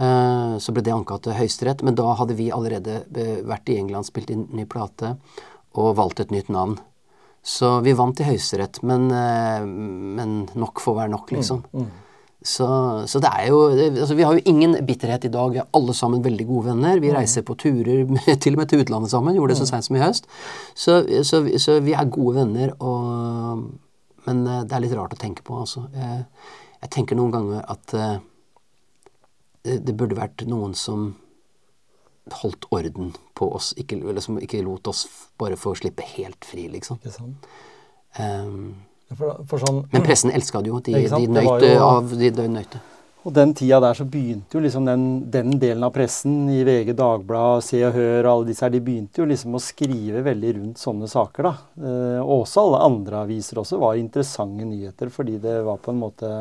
Eh, så ble det anka til Høyesterett, men da hadde vi allerede eh, vært i England, spilt inn ny plate og valgt et nytt navn. Så vi vant i Høyesterett, men, eh, men nok får være nok, liksom. Så, så det er jo altså Vi har jo ingen bitterhet i dag. Vi er alle sammen veldig gode venner. Vi reiser på turer til og med til utlandet sammen. Gjorde det så seint som i høst. Så, så, så vi er gode venner, og, men det er litt rart å tenke på, altså. Jeg, jeg tenker noen ganger at det, det burde vært noen som holdt orden på oss, ikke, eller som ikke lot oss bare få slippe helt fri, liksom. Ikke sant? Um, For, for sånn, men pressen elska det jo. De, de nøyte av de, de nøyte. Og den tida der så begynte jo liksom den, den delen av pressen i VG, Dagbladet, Se og Hør og alle disse her, de begynte jo liksom å skrive veldig rundt sånne saker, da. Eh, også alle andre aviser også var interessante nyheter, fordi det var på en måte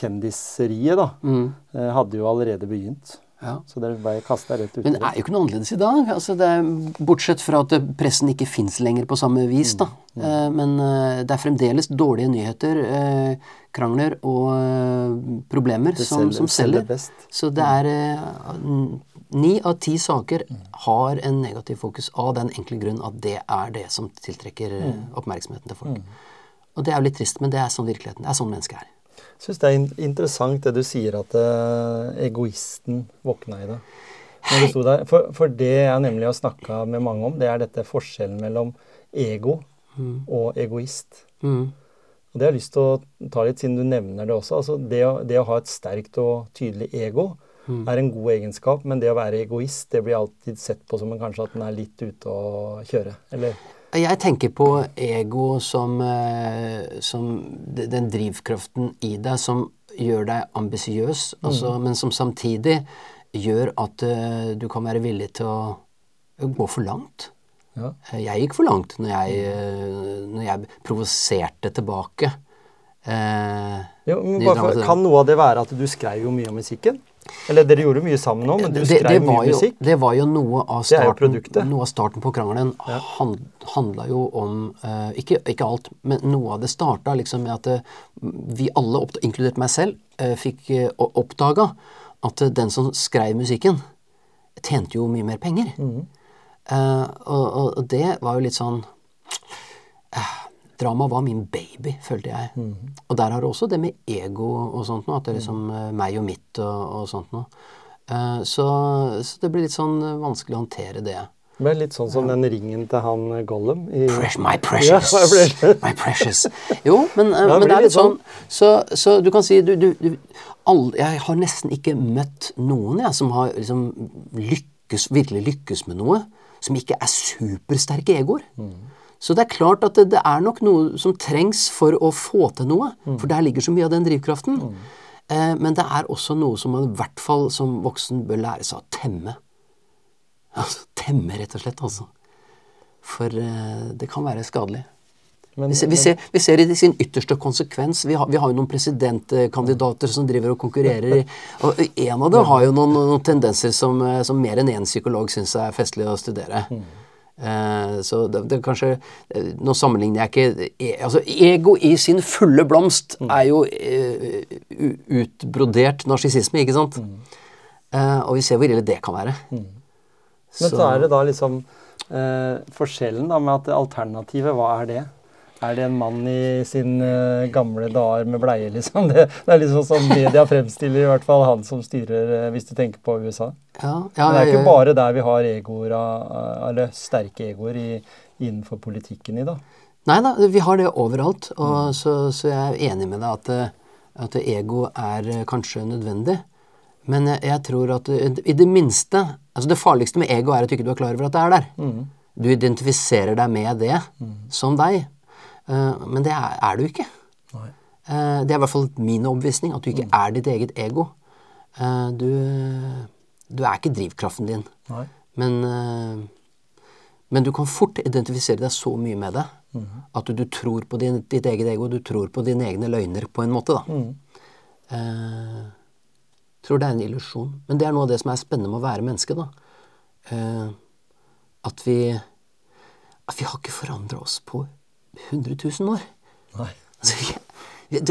kjendiseriet, da. Mm. Eh, hadde jo allerede begynt. Ja. Så dere ble kasta rett uti Men det er jo ikke noe annerledes i dag. Altså det er, bortsett fra at pressen ikke fins lenger på samme vis. da. Mm. Eh, men eh, det er fremdeles dårlige nyheter, eh, krangler og problemer som, selger- som selger. selger. Så det er Ni av ti saker har en negativ fokus av den enkle grunn at det er det som tiltrekker Mm. oppmerksomheten til folk. Og det er jo litt trist, men det er sånn virkeligheten. Det er sånn mennesket er. Syns det er interessant det du sier, at eh, egoisten våkna i der. For, for det jeg nemlig har snakka med mange om, det er dette forskjellen mellom ego og egoist. Mm. Og det har jeg lyst til å ta litt, siden du nevner det også. Altså det, å, det å ha et sterkt og tydelig ego er en god egenskap, men det å være egoist, det blir alltid sett på som en, kanskje at en er litt ute å kjøre. Eller Jeg tenker på ego som, eh, som den drivkraften i deg som gjør deg ambisiøs, altså, men som samtidig gjør at uh, du kan være villig til å gå for langt. Ja. Eh, Jeg gikk for langt når jeg, uh, når jeg provoserte tilbake. Uh, Jo, men bare kan noe av det være at du skrev jo mye om musikken? Eller dere gjorde mye sammen nå, men du det, det, skrev var mye jo, musikk? det var jo noe av Det starten, noe av starten på krangelen. Han, handla jo om uh, ikke, ikke alt, men noe av det starta liksom med at uh, vi alle, inkludert meg selv, uh, fikk uh, oppdaga at den som skrev musikken, tjente jo mye mer penger. Mm. Og, og, det var jo litt sånn Drama var min baby, følte jeg. Mm. Og der har du også det med ego og sånt noe. At det er liksom mm. meg og mitt og, og sånt noe. Uh, så, så det blir litt sånn eh, vanskelig å håndtere det. Det ble litt sånn som den ringen til han eh, Gollum i Fresh, my precious. Ja, my precious. Jo, men, uh, det men det er litt sånn. Så, så du kan si du, du, du alle, Jeg har nesten ikke møtt noen jeg, som har liksom lykkes, virkelig lykkes med noe, som ikke er supersterke egoer. Så det er klart at det, det er nok noe som trengs for å få til noe. For der ligger så mye av den drivkraften. Eh, men det er også noe som man i hvert fall som voksen bør lære seg å temme. Altså, temme, rett og slett. altså. For eh, det kan være skadelig. Men- vi, ser, vi, ser, vi ser i sin ytterste konsekvens Vi har, vi har jo noen presidentkandidater som driver og konkurrerer. i- og En av dem har jo noen, noen tendenser som, eh, som mer enn én psykolog syns er festlig å studere. Eh, så det, det er kanskje eh, Nå sammenligner jeg ikke e, altså Ego i sin fulle blomst er jo eh, utbrodert narsissisme, ikke sant? Mm. og vi ser hvor ille det kan være. Men så, er det da liksom eh, forskjellen da med at alternativet, hva er det? Er det en mann i sin eh, gamle dager med bleie, liksom? Det, det er liksom sånn media fremstiller i hvert fall han som styrer, eh, hvis du tenker på USA. Ja, ja, Men det er ikke bare der vi har egoer, av- eller sterke egoer i, innenfor politikken i, da. Nei da, vi har det overalt. Og så, så jeg er enig med deg at, eh, at ego er eh, kanskje nødvendig. Men jeg, tror at eh, i det minste altså Det farligste med ego er at du ikke er klar over at det er der. Du identifiserer deg med det som deg. Eh, men det er, er du ikke. Nei. Eh, det er i hvert fall min overbevisning, at du ikke er ditt eget ego. Eh, du, du er ikke drivkraften din. Nei. Men, men du kan fort identifisere deg så mye med det at du, du tror på din, ditt eget ego, du tror på dine egne løgner på en måte. da. Eh, tror det er en illusjon. Men det er noe av det som er spennende med å være menneske. da. Eh, at vi at vi har ikke forandra oss på 100 000 år. Altså,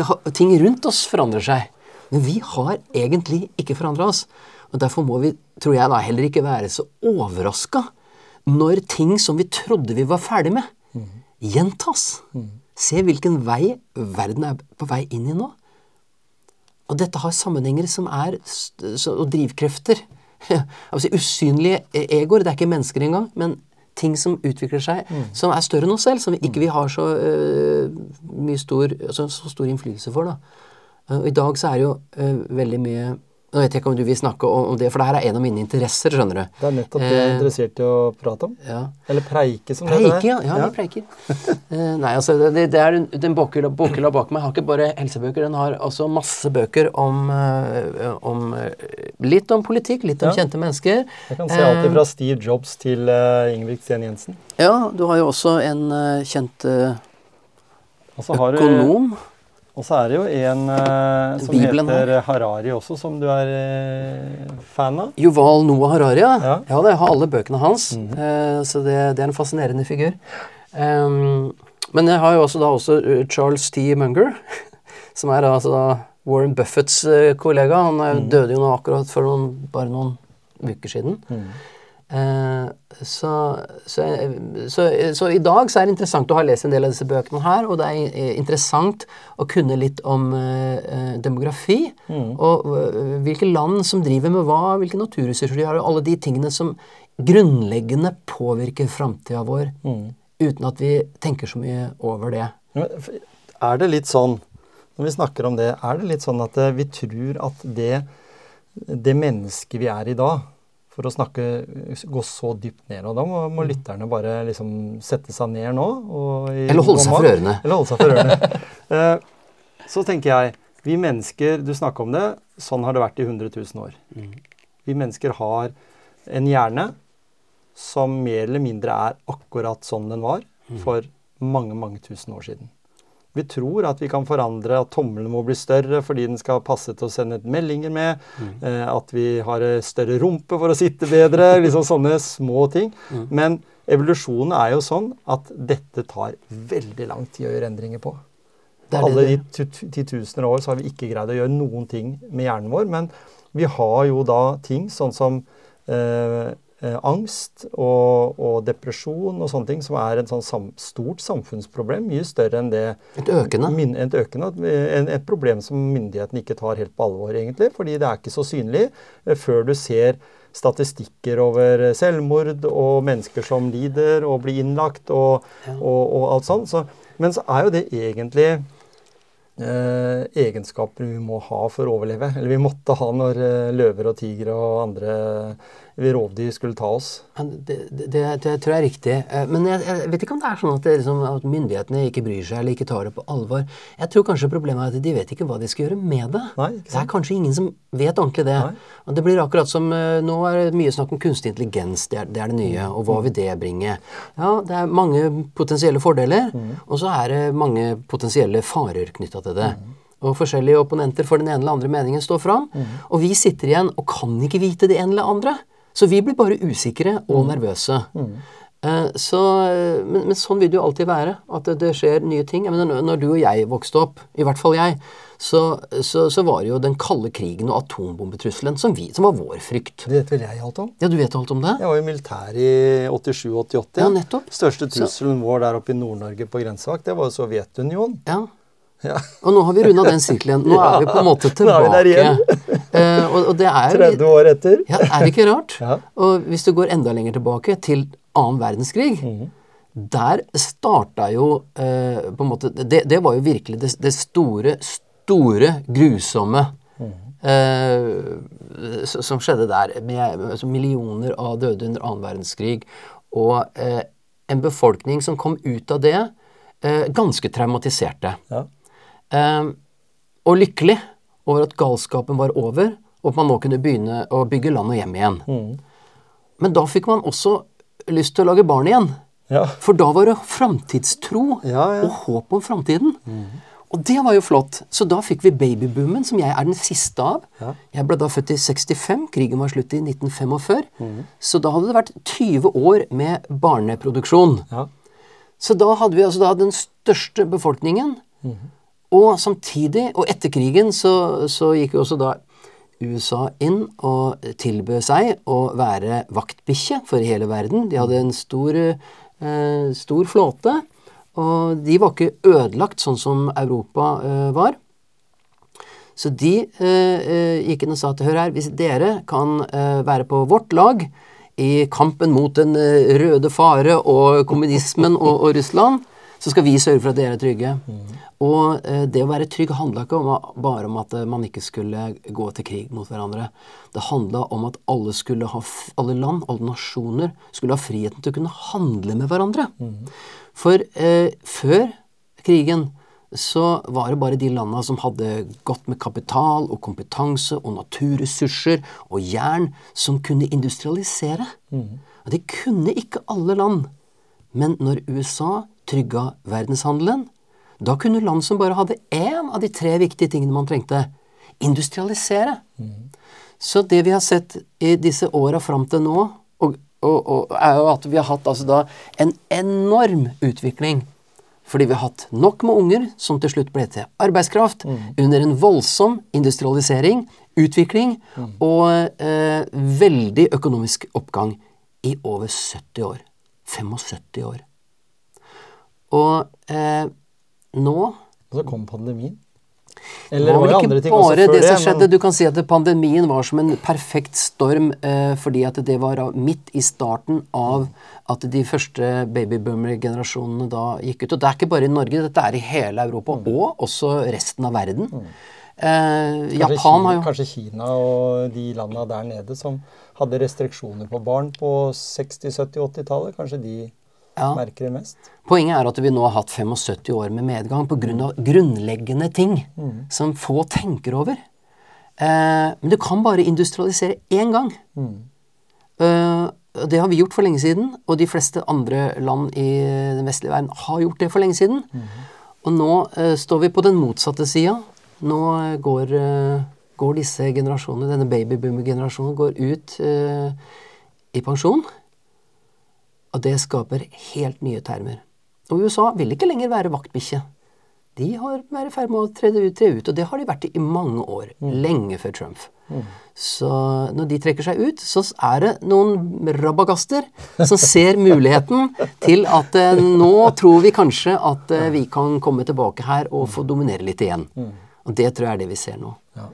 har, ting rundt oss forandrer seg, men vi har egentlig ikke forandra oss. Og Derfor må vi, tror jeg da, heller ikke være så overraska når ting som vi trodde vi var ferdig med, gjentas. Se hvilken vei verden er på vei inn i nå. Og dette har sammenhenger som er og drivkrefter. altså usynlige e- egoer. Det er ikke mennesker engang, men ting som utvikler seg, som er større enn oss selv, som vi ikke vi har så uh, mye stor, så, så stor innflytelse for. Da. Uh, Og I dag så er det jo uh, veldig mye Nå vet jeg ikke om du vil snakke om det, for det her er en av mine interesser, skjønner du. Det er nettopp det jeg er Eh, interessert i å prate om. Ja. Eller preike, som det Preike, ja. ja, ja, vi preiker. Eh, nei, altså, det, det er en- Den bokhylla bak meg har ikke bare helsebøker, den har også masse bøker om, eh, om Litt om politikk, litt om Ja. kjente mennesker. Jeg kan se alt fra Steve Jobs til uh, Ingebrigt-Sten Jensen. Ja, du har jo også en kjent økonom. Og så er det jo en uh, som Bibelen heter Harari også, som du er uh, fan av. Yuval Noah Harari, ja. Ja. Ja det, jeg har alle bøkene hans. eh, så det, det er en fascinerende figur. Um, men jeg har jo også da også Charles T. Munger, som er altså da Warren Buffetts kollega. Han mm døde jo nå akkurat for noen, bare noen uker siden. Eh, så, så, så, så i dag så er det interessant å ha lest en del av disse bøkene her, og det er eh, interessant å kunne litt om uh, demografi. demografi, og uh, hvilke land som driver med hva, hvilke naturressurser de har, og alle de tingene som grunnleggende påvirker framtida vår, uten at vi tenker så mye over det. Er det litt sånn, når vi snakker om det, er det litt sånn at eh, vi tror at det, det mennesket vi er i dag, for å snakke, gå så dypt ned, og da må, må lytterne bare liksom sette seg ned nå. I Eller holde seg for ørene. Eller holde seg for ørene. Eh, så tenker jeg, vi mennesker, du snakker om det, sånn har det vært i 100 000 år. Vi mennesker har en hjerne som mer eller mindre er akkurat sånn den var for mange, mange tusen år siden. Vi tror at vi kan forandre at tommelen må bli større fordi den skal passe til å sende meldinger med. Eh, at vi har større rumpe for å sitte bedre. liksom Sånne små ting. Men evolusjonen er jo sånn at dette tar veldig lang tid å gjøre endringer på. Det er Alle de tu- tu- titusener år så har vi ikke greid å gjøre noen ting med hjernen vår. Men vi har jo da ting sånn som eh, angst og, og depresjon og sånne ting, som er et sånn stort samfunnsproblem. Mye større enn det Et økende. Min, et økende, en, et problem som myndighetene ikke tar helt på alvor, egentlig. Fordi det er ikke så synlig eh, før du ser statistikker over eh, selvmord og mennesker som lider og blir innlagt og, og, og alt sånt. Så, men så er jo det egentlig eh, egenskaper vi må ha for å overleve. Eller vi måtte ha når eh, løver og tigre og andre rovdyr skulle ta oss. Men Det, det, det, tror jeg er riktig. Eh, Men jeg, jeg vet ikke om det er sånn at, det, liksom, at myndighetene ikke bryr seg eller ikke tar det på alvor. Jeg tror kanskje problemet er at de vet ikke hva de skal gjøre med det. Nei, det er kanskje ingen som vet ordentlig det. Nei. Det blir akkurat som eh, Nå er det mye snakk om kunstig intelligens. Det er det, er nye. Og hva vil det bringe? Ja, det er mange potensielle fordeler, Mm. og så er det mange potensielle farer knytta til det. Og forskjellige opponenter for den ene eller andre meningen står fram. Mm. Og vi sitter igjen og kan ikke vite det ene eller andre. Så vi blir bare usikre Mm. og nervøse. Mm. så, eh, men, men sånn vil det jo alltid være. At det, det skjer nye ting. Jeg mener, når, når du og jeg vokste opp, i hvert fall jeg, så, så, så var det jo den kalde krigen og atombombetrusselen som, vi, som var vår frykt. Det vet vel jeg alt om. Ja, du vet alt om det? Jeg var jo militær i 87-88. Ja, nettopp. Største trusselen vår der oppe i Nord-Norge på grensevakt, det var jo Sovjetunionen. Ja. Ja. Og nå har vi runda den sirkelen. Nå er vi på en måte tilbake. uh, og, og det er 30 år etter. Ja, er det ikke rart? Ja. Og hvis du går enda lenger tilbake, til annen verdenskrig, Mhm. der starta jo uh, på en måte Det, det var jo virkelig det, det store, store, grusomme s- som skjedde der. Med altså millioner av døde under annen verdenskrig. Og en befolkning som kom ut av det ganske traumatiserte. Ja. Eh, og lykkelig over at galskapen var over, og at man nå kunne begynne å bygge land og hjem igjen. Men da fikk man også lyst til å lage barn igjen. Ja. For da var det framtidstro Ja, ja. og håp om framtiden. Og det var jo flott. Så da fikk vi babyboomen, som jeg er den siste av. Ja. Jeg ble da født i 65, krigen var slutt i 1945. Så da hadde det vært 20 år med barneproduksjon. Ja. Så da hadde vi altså da den største befolkningen. Og samtidig, og etter krigen, så, så gikk jo også da USA inn og tilbød seg å være vaktbikkje for hele verden. De hadde en stor, eh, stor flåte, og de var ikke ødelagt sånn som Europa eh, var. Så de eh, eh, gikk inn og sa til hør her, hvis dere kan eh, være på vårt lag i kampen mot den eh, røde fare og kommunismen og, og Russland, så skal vi sørge for at dere er trygge. Og eh, det å være trygg handla ikke om, bare om at eh, man ikke skulle gå til krig mot hverandre. Det handla om at alle, ha, alle land, alle nasjoner, skulle ha friheten til å kunne handle med hverandre. For eh, før krigen så var det bare de landa som hadde godt med kapital og kompetanse og naturressurser og jern, som kunne industrialisere. Og det kunne ikke alle land. Men når USA trygga verdenshandelen, da kunne land som bare hadde én av de tre viktige tingene man trengte, industrialisere. Så det vi har sett i disse åra fram til nå, og, og, og, er jo at vi har hatt altså da en enorm utvikling. Fordi vi har hatt nok med unger som til slutt ble til arbeidskraft, under en voldsom industrialisering, utvikling og eh, veldig økonomisk oppgang i over 70 år. 75 år. Og eh, nå Og så kom pandemien. Eller var det ikke andre ting også bare før det det? som skjedde. Du kan si at pandemien var som en perfekt storm eh, fordi at det var midt i starten av at de første babyboomer-generasjonene da gikk ut. Og det er ikke bare i Norge, dette er i hele Europa og også resten av verden. Eh, Kanskje, Japan Kina, har jo kanskje Kina og de landa der nede som hadde restriksjoner på barn på 60-, 70-, 80-tallet, kanskje de Ja. merker det mest? Poenget er at vi nå har hatt 75 år med medgang pga. grunnleggende ting som få tenker over. Eh, men du kan bare industrialisere én gang. Eh, det har vi gjort for lenge siden, og de fleste andre land i den vestlige verden har gjort det for lenge siden. Og nå eh, står vi på den motsatte sida. Nå eh, går, eh, går disse generasjonene, denne babyboomer-generasjonen, går ut eh, i pensjon. Og det skaper helt nye termer. Og USA vil ikke lenger være vaktbikkje. De har vært i ferd med å tre ut, tre ut, og det har de vært i mange år. Lenge før Trump. Så når de trekker seg ut, så er det noen rabagaster som ser muligheten til at eh, nå tror vi kanskje at eh, vi kan komme tilbake her og få dominere litt igjen. Og det tror jeg er det vi ser nå. Ja.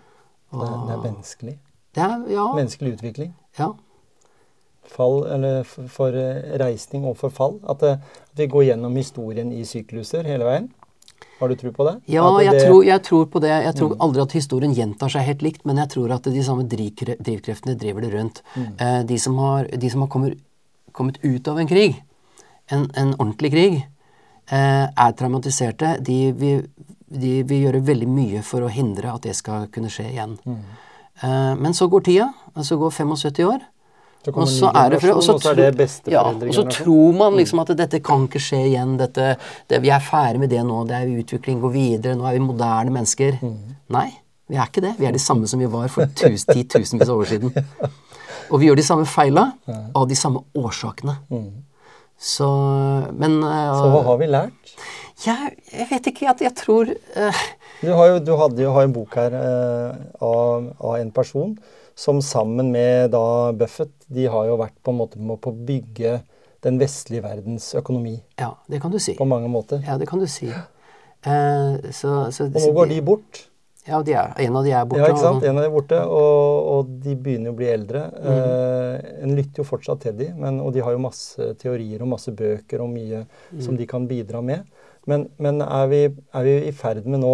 Det, er, det er menneskelig. Det er, ja, Menneskelig utvikling. ja. Fall, eller for eh, reisning og forfall. At, det, at vi går gjennom historien i sykluser hele veien. Har du tro på det? Ja, det, jeg, tror, jeg tror på det. Jeg tror aldri at historien gjentar seg helt likt, men jeg tror at de samme drivkreftene driver det rundt. Eh, de som har, de som har kommet, kommet ut av en krig, en, en ordentlig krig, eh, er traumatiserte. De vil, de vil gjøre veldig mye for å hindre at det skal kunne skje igjen. Eh, men så går tida, og så går 75 år. Og så er det, for, generasjon, og så er det beste ja, og så tror man liksom at dette kan ikke skje igjen. Dette, det, vi er ferdig med det nå. Det er utvikling, går videre. Nå er vi moderne mennesker. Nei, vi er ikke det. Vi er de samme som vi var for tus, titusenvis av år siden. Og vi gjør de samme feila av de samme årsakene. Så Men uh, Så hva har vi lært? jeg, jeg vet ikke. Jeg, jeg tror uh, Du har jo, du hadde du har en bok her uh, av, av en person som sammen med da Buffett, de har jo vært på en måte med på å bygge den vestlige verdens økonomi Ja, det kan du si. på mange måter. Ja, det kan du si. Eh, så, så, Og nå går de bort. Ja, de er, en av de er borte. Ja, ikke sant? En av de er borte, og, og de begynner å bli eldre. Mm. Eh, en lytter jo fortsatt til de, men, og de har jo masse teorier og masse bøker og mye Mm. som de kan bidra med. Men, men er, vi, er vi i ferd med nå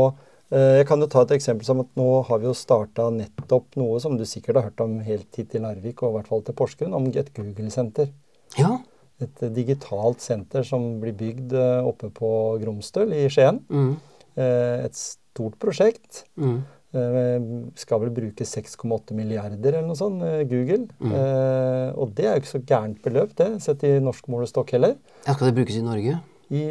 Jeg kan jo ta et eksempel som at nå har vi jo starta nettopp noe som du sikkert har hørt om helt hit til Narvik og i hvert fall til Porsgrunn, om et Google-senter. Ja. Et eh, digitalt senter som blir bygd eh, oppe på Gromstøl i Skien. Mm, Eh, et stort prosjekt. mm. Eh, skal vel bruke 6,8 milliarder eller noe sånt, eh, Google. Mm. Eh, og det er jo ikke så gærent beløp, det, sett i norsk målestokk heller, Ja, skal det brukes i Norge? i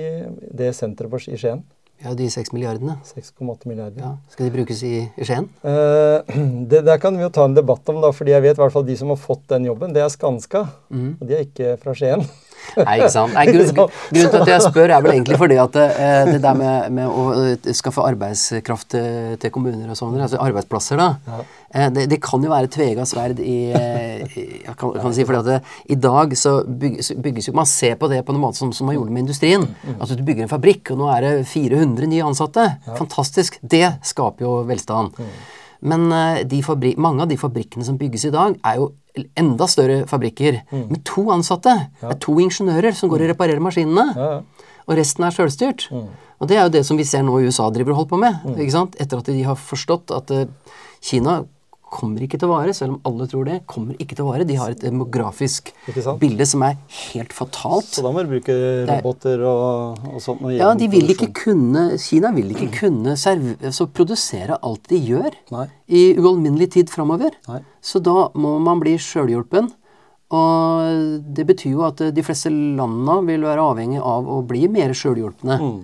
det senteret i Skien. Ja, de seks milliardene. 6,8 milliarder. Ja. Skal de brukes i, i Skien? Eh, det der kan vi jo ta en debatt om, da, fordi jeg vet i hvert fall de som har fått den jobben, det er Skanska. Mm. Og de er ikke fra Skien. Nei, ikke sant. Nei, grunn, grunnen til at jeg spør, er vel egentlig fordi at eh, det der med, med å eh, skaffe arbeidskraft til, til kommuner og sånn, altså arbeidsplasser, da, eh, det, det kan jo være tvega sverd i, eh, i jeg kan, kan si, fordi at det, I dag så bygges, bygges jo Man ser på det på en måte som, som man gjorde med industrien. Altså Du bygger en fabrikk, og nå er det 400 nye ansatte. Fantastisk. Det skaper jo velstand. Men eh, mange av de fabrikkene som bygges i dag, er jo enda større fabrikker med to ansatte. Det er to ingeniører som går og reparerer maskinene. Ja, ja. Og resten er sjølstyrt. Og det er jo det som vi ser nå USA driver og holder på med. ikke sant? Etter at de har forstått at eh, Kina kommer ikke til å vare, selv om alle tror det. kommer ikke til å vare. De har et demografisk bilde som er helt fatalt. Så da må du bruke roboter og, og sånt. Og Ja, de vil ikke kunne, Kina vil ikke kunne serve, altså produsere alt de gjør Nei. i ualminnelig tid framover. Så da må man bli sjølhjulpen. Og det betyr jo at de fleste landene vil være avhengig av å bli mer sjølhjulpne. Og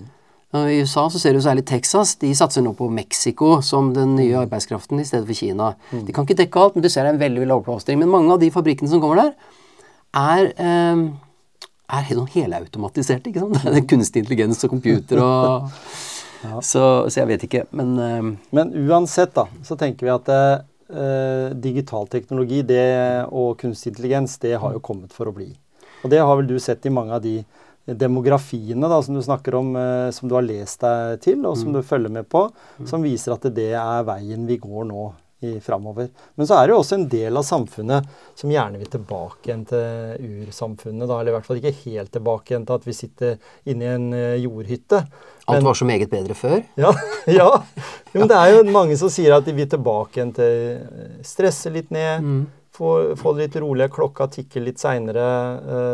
I USA så ser du særlig Texas. De satser nå på Mexico som den nye arbeidskraften i stedet for Kina. De kan ikke dekke alt, men du ser det er en veldig oppblomstring. Men mange av de fabrikkene som kommer der, er, eh, er helt sånn helautomatiserte. ikke sant? Det er kunstig intelligens og computer og så, så jeg vet ikke, men eh, Men uansett, da, så tenker vi at uh, digital teknologi det, og kunstig intelligens, det har jo kommet for å bli. Og det har vel du sett i mange av de demografiene da, som du snakker om, eh, som du har lest deg til, og som du følger med på, som viser at det er veien vi går nå i framover. Men så er det jo også en del av samfunnet som gjerne vil tilbake igjen til ursamfunnet, da, eller i hvert fall ikke helt tilbake igjen til at vi sitter inne i en eh, jordhytte. alt var så meget bedre før. Ja, ja. Jo, men det er jo mange som sier at de vil tilbake igjen til eh, stresse litt ned. Få, få det litt roligere, klokka tikker litt seinere,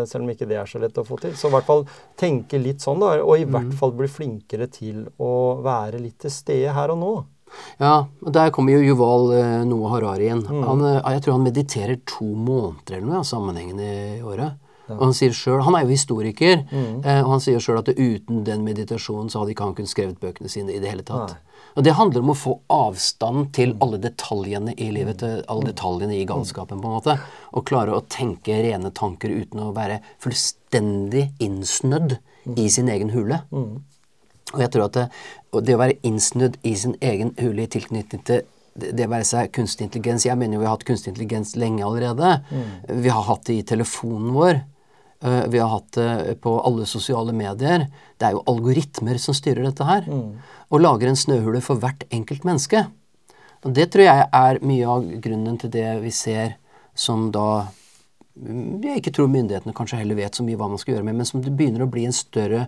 selv om ikke det er så lett å få til. Så i hvert fall tenke litt sånn, da. Og i hvert fall bli flinkere til å være litt til stede her og nå. Ja, og der kommer jo Yuval uh, Noah Harari inn. Mm. Han, uh, jeg tror han mediterer to måneder eller noe, ja, sammenhengende i året. Og han sier selv, han er jo historiker, Mm. eh, og han sier sjøl at uten den meditasjonen så hadde ikke han kunnet skrevet bøkene sine i det hele tatt. Og det handler om å få avstand til Mm. alle detaljene i livet, til alle detaljene i galskapen, på en måte. Og klare å tenke rene tanker uten å være fullstendig innsnødd Mm. i sin egen hule. Og jeg tror at det, det å være innsnødd i sin egen hule i tilknytning til det være seg kunstig intelligens Jeg mener jo vi har hatt kunstig intelligens lenge allerede. Vi har hatt det i telefonen vår. Eh, Vi har hatt det på alle sosiale medier. Det er jo algoritmer som styrer dette her. Og lager en snøhule for hvert enkelt menneske. Og det tror jeg er mye av grunnen til det vi ser som da mm, jeg ikke tror myndighetene kanskje heller vet så mye hva man skal gjøre med, men som det begynner å bli en større,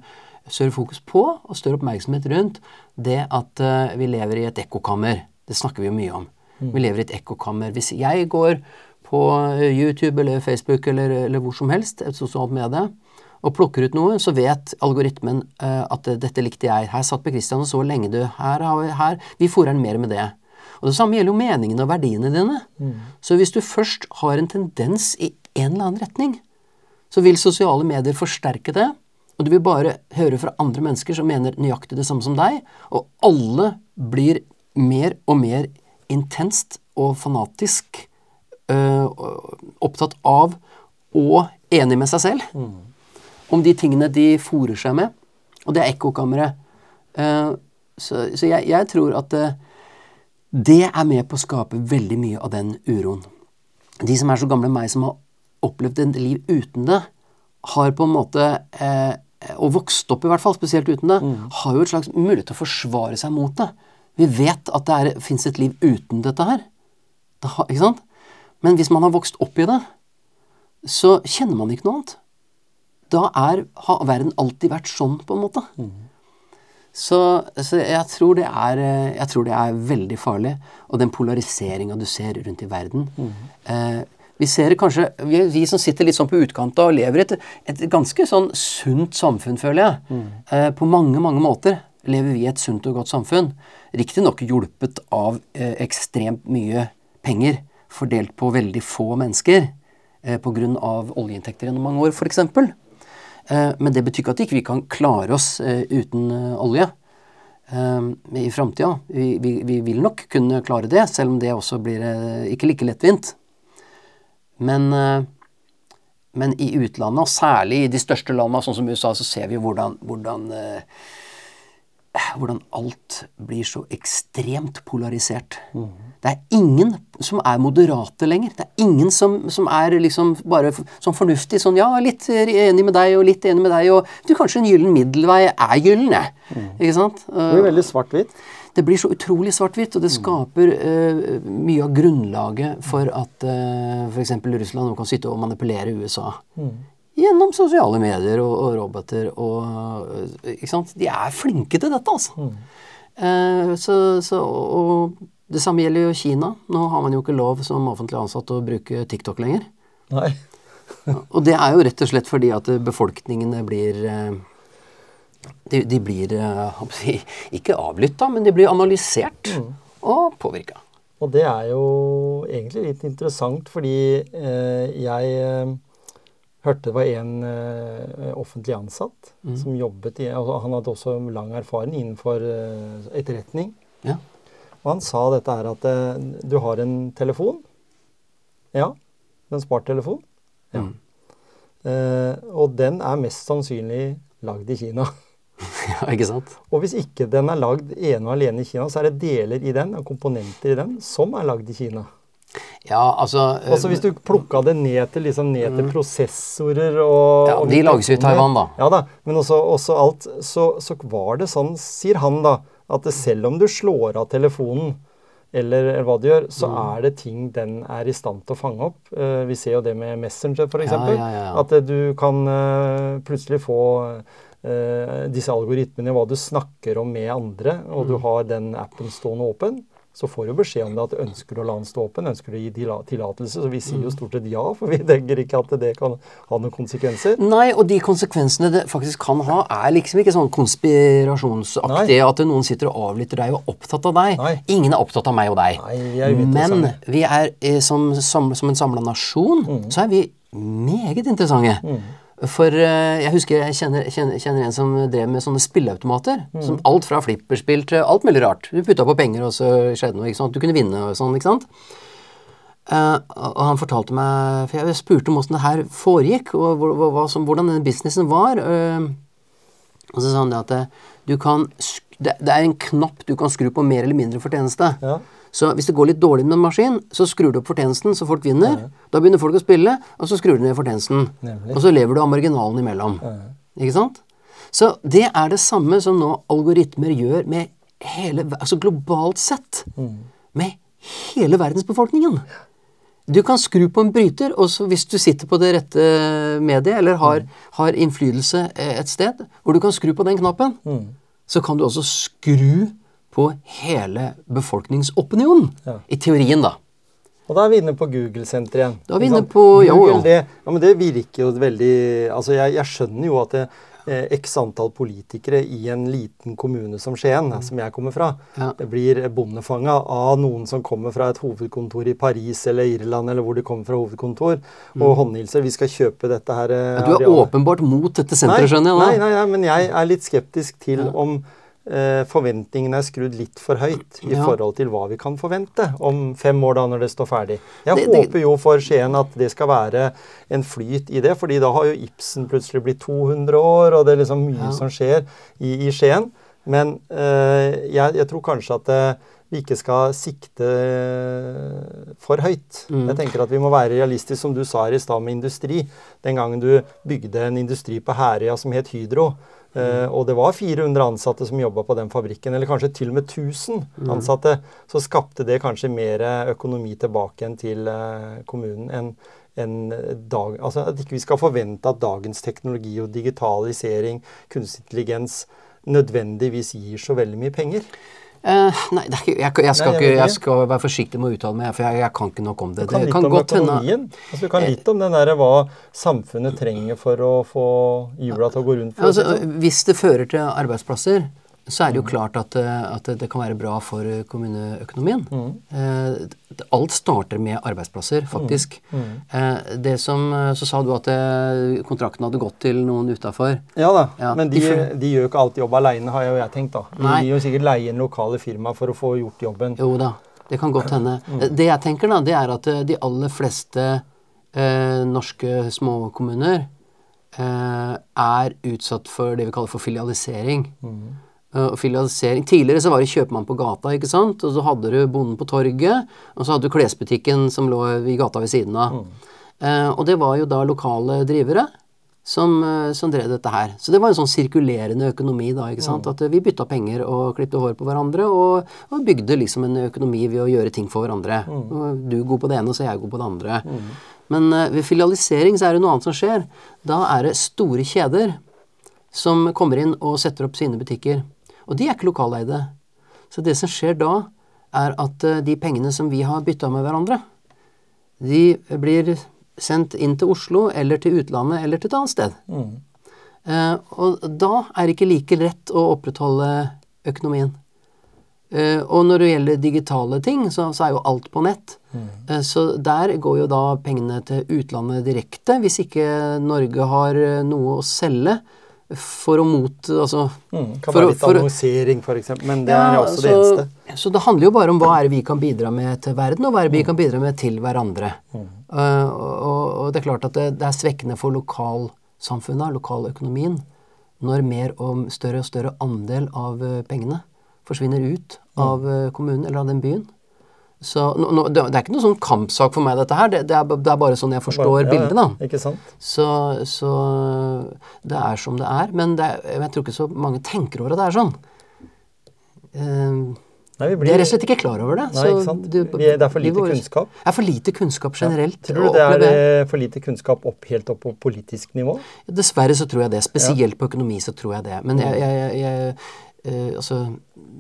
større fokus på og større oppmerksomhet rundt det at eh, vi lever i et ekkokammer. Det snakker vi jo mye om. Vi lever i et ekkokammer. Hvis jeg går på eh, YouTube eller Facebook eller, eller hvor som helst, et sosialt medie, og plukker ut noe, så vet algoritmen uh, at dette likte jeg. Her satt Per Christian og så lenge, du. Her, her. Vi fôrer den mer med det. Og Det samme gjelder jo meningene og verdiene dine. Så hvis du først har en tendens i en eller annen retning, så vil sosiale medier forsterke det. Og du vil bare høre fra andre mennesker som mener nøyaktig det samme som deg. Og alle blir mer og mer intenst og fanatisk opptatt av og enig med seg selv om de tingene de fòrer seg med. Og det er ekkokammeret. Eh, så så jeg, jeg tror at eh, det er med på å skape veldig mye av den uroen. De som er så gamle meg, som har opplevd et liv uten det, har på en måte eh, Og vokst opp, i hvert fall, spesielt uten det, har jo et slags mulighet til å forsvare seg mot det. Vi vet at det fins et liv uten dette her. Det har, ikke sant? Men hvis man har vokst opp i det, så kjenner man ikke noe annet. Da er, har verden alltid vært sånn, på en måte. Så, så jeg, tror det er, jeg tror det er veldig farlig. Og den polariseringa du ser rundt i verden eh, Vi ser kanskje vi, vi som sitter litt sånn på utkanta og lever i et, et ganske sånn sunt samfunn, føler jeg. Eh, på mange, mange måter lever vi i et sunt og godt samfunn. Riktignok hjulpet av eh, ekstremt mye penger fordelt på veldig få mennesker eh, pga. oljeinntekter gjennom mange år, f.eks. Eh, men det betyr ikke at vi ikke kan klare oss eh, uten eh, olje eh, i framtida. Vi, vi, vi vil nok kunne klare det, selv om det også blir eh, ikke like lettvint. Men, men i utlandet, og særlig i de største landene, sånn som USA, så ser vi hvordan, hvordan eh, hvordan alt blir så ekstremt polarisert. Det er ingen som er moderate lenger. Det er ingen som, som er liksom bare sånn fornuftig sånn Ja, litt enig med deg og litt enig med deg, og du, kanskje en gyllen middelvei er gyllen, jeg. Ikke sant? Det blir veldig svart-hvitt. Det blir så utrolig svart-hvitt, og det skaper uh, mye av grunnlaget for at uh, f.eks. Russland nå kan sitte og manipulere USA. Gjennom sosiale medier og, og roboter og Ikke sant? De er flinke til dette, altså. Eh, så, så, og det samme gjelder jo Kina. Nå har man jo ikke lov som offentlig ansatt å bruke TikTok lenger. Nei. Og det er jo rett og slett fordi at befolkningene blir eh, de, de blir eh, ikke avlytta, men de blir analysert og påvirka. Og det er jo egentlig litt interessant, fordi eh, jeg hørte det var en uh, offentlig ansatt som jobbet i altså, Han hadde også lang erfaring innenfor uh, etterretning. Ja. Og han sa dette her at uh, du har en telefon. Ja. En sparttelefon. Ja. Eh, og den er mest sannsynlig lagd i Kina. ja, ikke sant? Og hvis ikke den er lagd ene og alene i Kina, så er det deler i den, og komponenter i den, som er lagd i Kina. Ja, altså Også Altså Hvis du plukka det ned til, liksom, ned til prosessorer og Ja, og de lages i Taiwan, da. Ja da, men også, også alt, så, så var det sånn, sier han da, at selv om du slår av telefonen, eller, eller hva du gjør, så Mm. er det ting den er i stand til å fange opp. Eh, vi ser jo det med Messenger, f.eks. Ja, ja, ja. At eh, du kan eh, plutselig få eh, disse algoritmene, hva du snakker om med andre, og Mm. du har den appen stående åpen, så får du beskjed om det at ønsker du å la den stå åpen, ønsker du å gi tillatelse. Så vi sier jo stort sett ja, for vi tenker ikke at det kan ha noen konsekvenser. Nei, og de konsekvensene det faktisk kan ha, er liksom ikke sånn konspirasjonsaktig at noen sitter og avlytter deg og er opptatt av deg. Nei. Ingen er opptatt av meg og deg. Nei, jo Men vi er eh, som, som, som en samla nasjon, Mm. så er vi meget interessante. For eh, jeg husker jeg kjenner, kjenner, kjenner en som drev med sånne spilleautomater. Mm. Som alt fra flipperspill til alt mulig rart. Du putta på penger, og så skjedde noe. ikke sant? Du kunne vinne og sånn. ikke sant? Uh, og han fortalte meg For jeg spurte om åssen det her foregikk, og hva, hva som, hvordan den businessen var. Uh, og så sa han det at eh, du kan det, det er en knapp du kan skru på mer eller mindre fortjeneste. Ja. Så hvis det går litt dårlig med en maskin, så skrur du opp fortjenesten så folk vinner. Da begynner folk å spille, og så skrur du ned fortjenesten. Nemlig. Og så lever du av marginalen imellom. Ikke sant? Så det er det samme som nå algoritmer gjør med hele Altså globalt sett. Med hele verdensbefolkningen. Du kan skru på en bryter, og så hvis du sitter på det rette mediet, eller har, har innflytelse eh, et sted, hvor du kan skru på den knappen, så kan du også skru på hele befolkningsopinionen. Ja. I teorien, da. Og da er vi inne på Google-senteret igjen. Da er vi inne på- jo, Google. Det, ja, men det virker jo veldig Altså, jeg, jeg skjønner jo at det, eh, x antall politikere i en liten kommune som Skien, som jeg kommer fra, Mm. Ja. blir bondefanga av noen som kommer fra et hovedkontor i Paris eller Irland, eller hvor de kommer fra hovedkontor, og håndhilser. Vi skal kjøpe dette her eh, Mm. Ja, du er arealet. åpenbart mot dette senteret, skjønner jeg. Nei, nei, nei, men jeg er litt skeptisk til om eh, forventningene er skrudd litt for høyt i Ja. forhold til hva vi kan forvente om fem år, da, når det står ferdig. Jeg Det- håper jo for Skien at det skal være en flyt i det, fordi da har jo Ibsen plutselig blitt 200 år, og det er liksom mye Ja. som skjer i, i Skien. Men eh, jeg, jeg tror kanskje at eh, vi ikke skal sikte eh, for høyt. Mm. Jeg tenker at vi må være realistiske, som du sa her i stad med industri. Den gangen du bygde en industri på Herøya som het Hydro, eh, Mm. og det var 400 ansatte som jobba på den fabrikken, eller kanskje til og med 1000 Mm. ansatte, så skapte det kanskje mer økonomi tilbake igjen til eh, kommunen enn en dag, altså At ikke vi skal forvente at dagens teknologi og digitalisering, kunstig intelligens, nødvendigvis gir så veldig mye penger. Eh, nei, ikke, jeg, jeg, skal Nei, ikke, jeg skal være forsiktig med å uttale meg, for jeg, jeg kan ikke nok om det. Du kan det litt kan om økonomien. Altså, du kan litt om den der, hva samfunnet trenger for å få hjula til å gå rundt. For altså. Hvis det fører til arbeidsplasser, så er det jo Mm. klart at, eh, at det kan være bra for kommuneøkonomien. Mm. Eh, alt starter med arbeidsplasser, faktisk. Mm. Eh, det som, så sa du at kontrakten hadde gått til noen utafor. ja da, Ja, men de, de gjør jo ikke alt jobb aleine, har jeg jo jeg tenkt. da. De gir vil jo sikkert leie inn lokale firma for å få gjort jobben. Jo da, det kan godt hende. Mm. Det jeg tenker, da, det er at de aller fleste eh, norske småkommuner eh, er utsatt for det vi kaller for filialisering. Mm. Eh, og filialisering Tidligere så var det kjøpmann på gata, ikke sant? og så hadde du bonden på torget, og så hadde du klesbutikken som lå i gata ved siden av. Eh, og det var jo da lokale drivere. Som, eh, som drev dette her. Så det var en sånn sirkulerende økonomi da. ikke sant? At eh, vi bytta penger og klippte hår på hverandre, og, og bygde liksom en økonomi ved å gjøre ting for hverandre. Mm. Du er god på det ene, så er jeg god på det andre. Men eh, ved filialisering så er det noe annet som skjer. Da er det store kjeder som kommer inn og setter opp sine butikker. Og de er ikke lokaleide. Så det som skjer da, er at eh, de pengene som vi har bytta med hverandre, de blir sendt inn til Oslo eller til utlandet eller til et annet sted. Mm. Uh, og da er det ikke like lett å opprettholde økonomien. Uh, og når det gjelder digitale ting, så, så er jo alt på nett. Eh, så der går jo da pengene til utlandet direkte, hvis ikke Norge har noe å selge for å mot... Altså, Mm. Kan for være litt for annonsering, f.eks., men det ja, er også det eneste. Så det handler jo bare om hva er det vi kan bidra med til verden, og hva er det vi Mm. kan bidra med til hverandre. Eh, og, og det er klart at det, det er svekkende for lokalsamfunnet, lokaløkonomien, når mer og større og større andel av eh, pengene forsvinner ut Mm. av eh, kommunen eller av den byen. Så nå, nå, det, er ikke noe sånn kampsak for meg, dette her. Det, det, er, det er bare sånn jeg forstår bare, ja, bildet, da. Ikke sant? Så, så det er som det er. Men det er, jeg tror ikke så mange tenker over at det er sånn. Uh, Nei, vi blir... blir, er rett og slett ikke klar over det. Nei, så ikke sant? du- Vi det er for lite vi, kunnskap. Det er for lite kunnskap generelt. Tror du det er eh, for lite kunnskap opp, helt opp på politisk nivå? Dessverre så tror jeg det. Spesielt på økonomi så tror jeg det. Men jeg, jeg, jeg, eh, altså,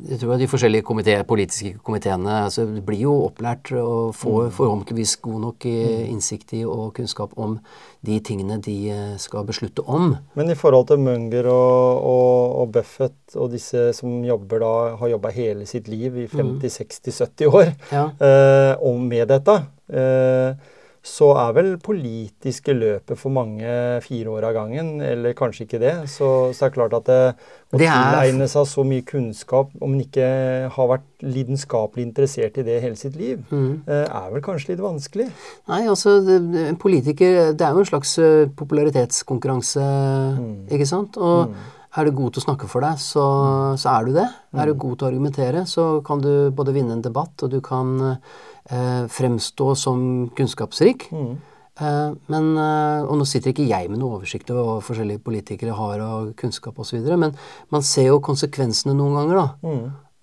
jeg tror at De forskjellige komité, politiske komiteene altså, blir jo opplært og får forhåpentligvis god nok eh, innsikt i og kunnskap om de tingene de eh, skal beslutte om. Men i forhold til Munger og, og, og Buffett og disse som jobber da, har jobba hele sitt liv i 50-60-70 år Ja. eh, og med dette, eh, så er vel politiske løpet for mange fire år av gangen, eller kanskje ikke det. Så, så er det klart at det, å Det er- tilegne seg så mye kunnskap om en ikke har vært lidenskapelig interessert i det hele sitt liv, mm. er vel kanskje litt vanskelig. Nei, altså, en politiker Det er jo en slags popularitetskonkurranse, popularitetskonkurranse, ikke sant? Og er du god til å snakke for deg, så, så er du det. Er du god til å argumentere, så kan du både vinne en debatt, og du kan eh, fremstå som kunnskapsrik. Eh, men, eh, og nå sitter ikke jeg med noe oversikt over hva forskjellige politikere har av kunnskap osv., men man ser jo konsekvensene noen ganger da,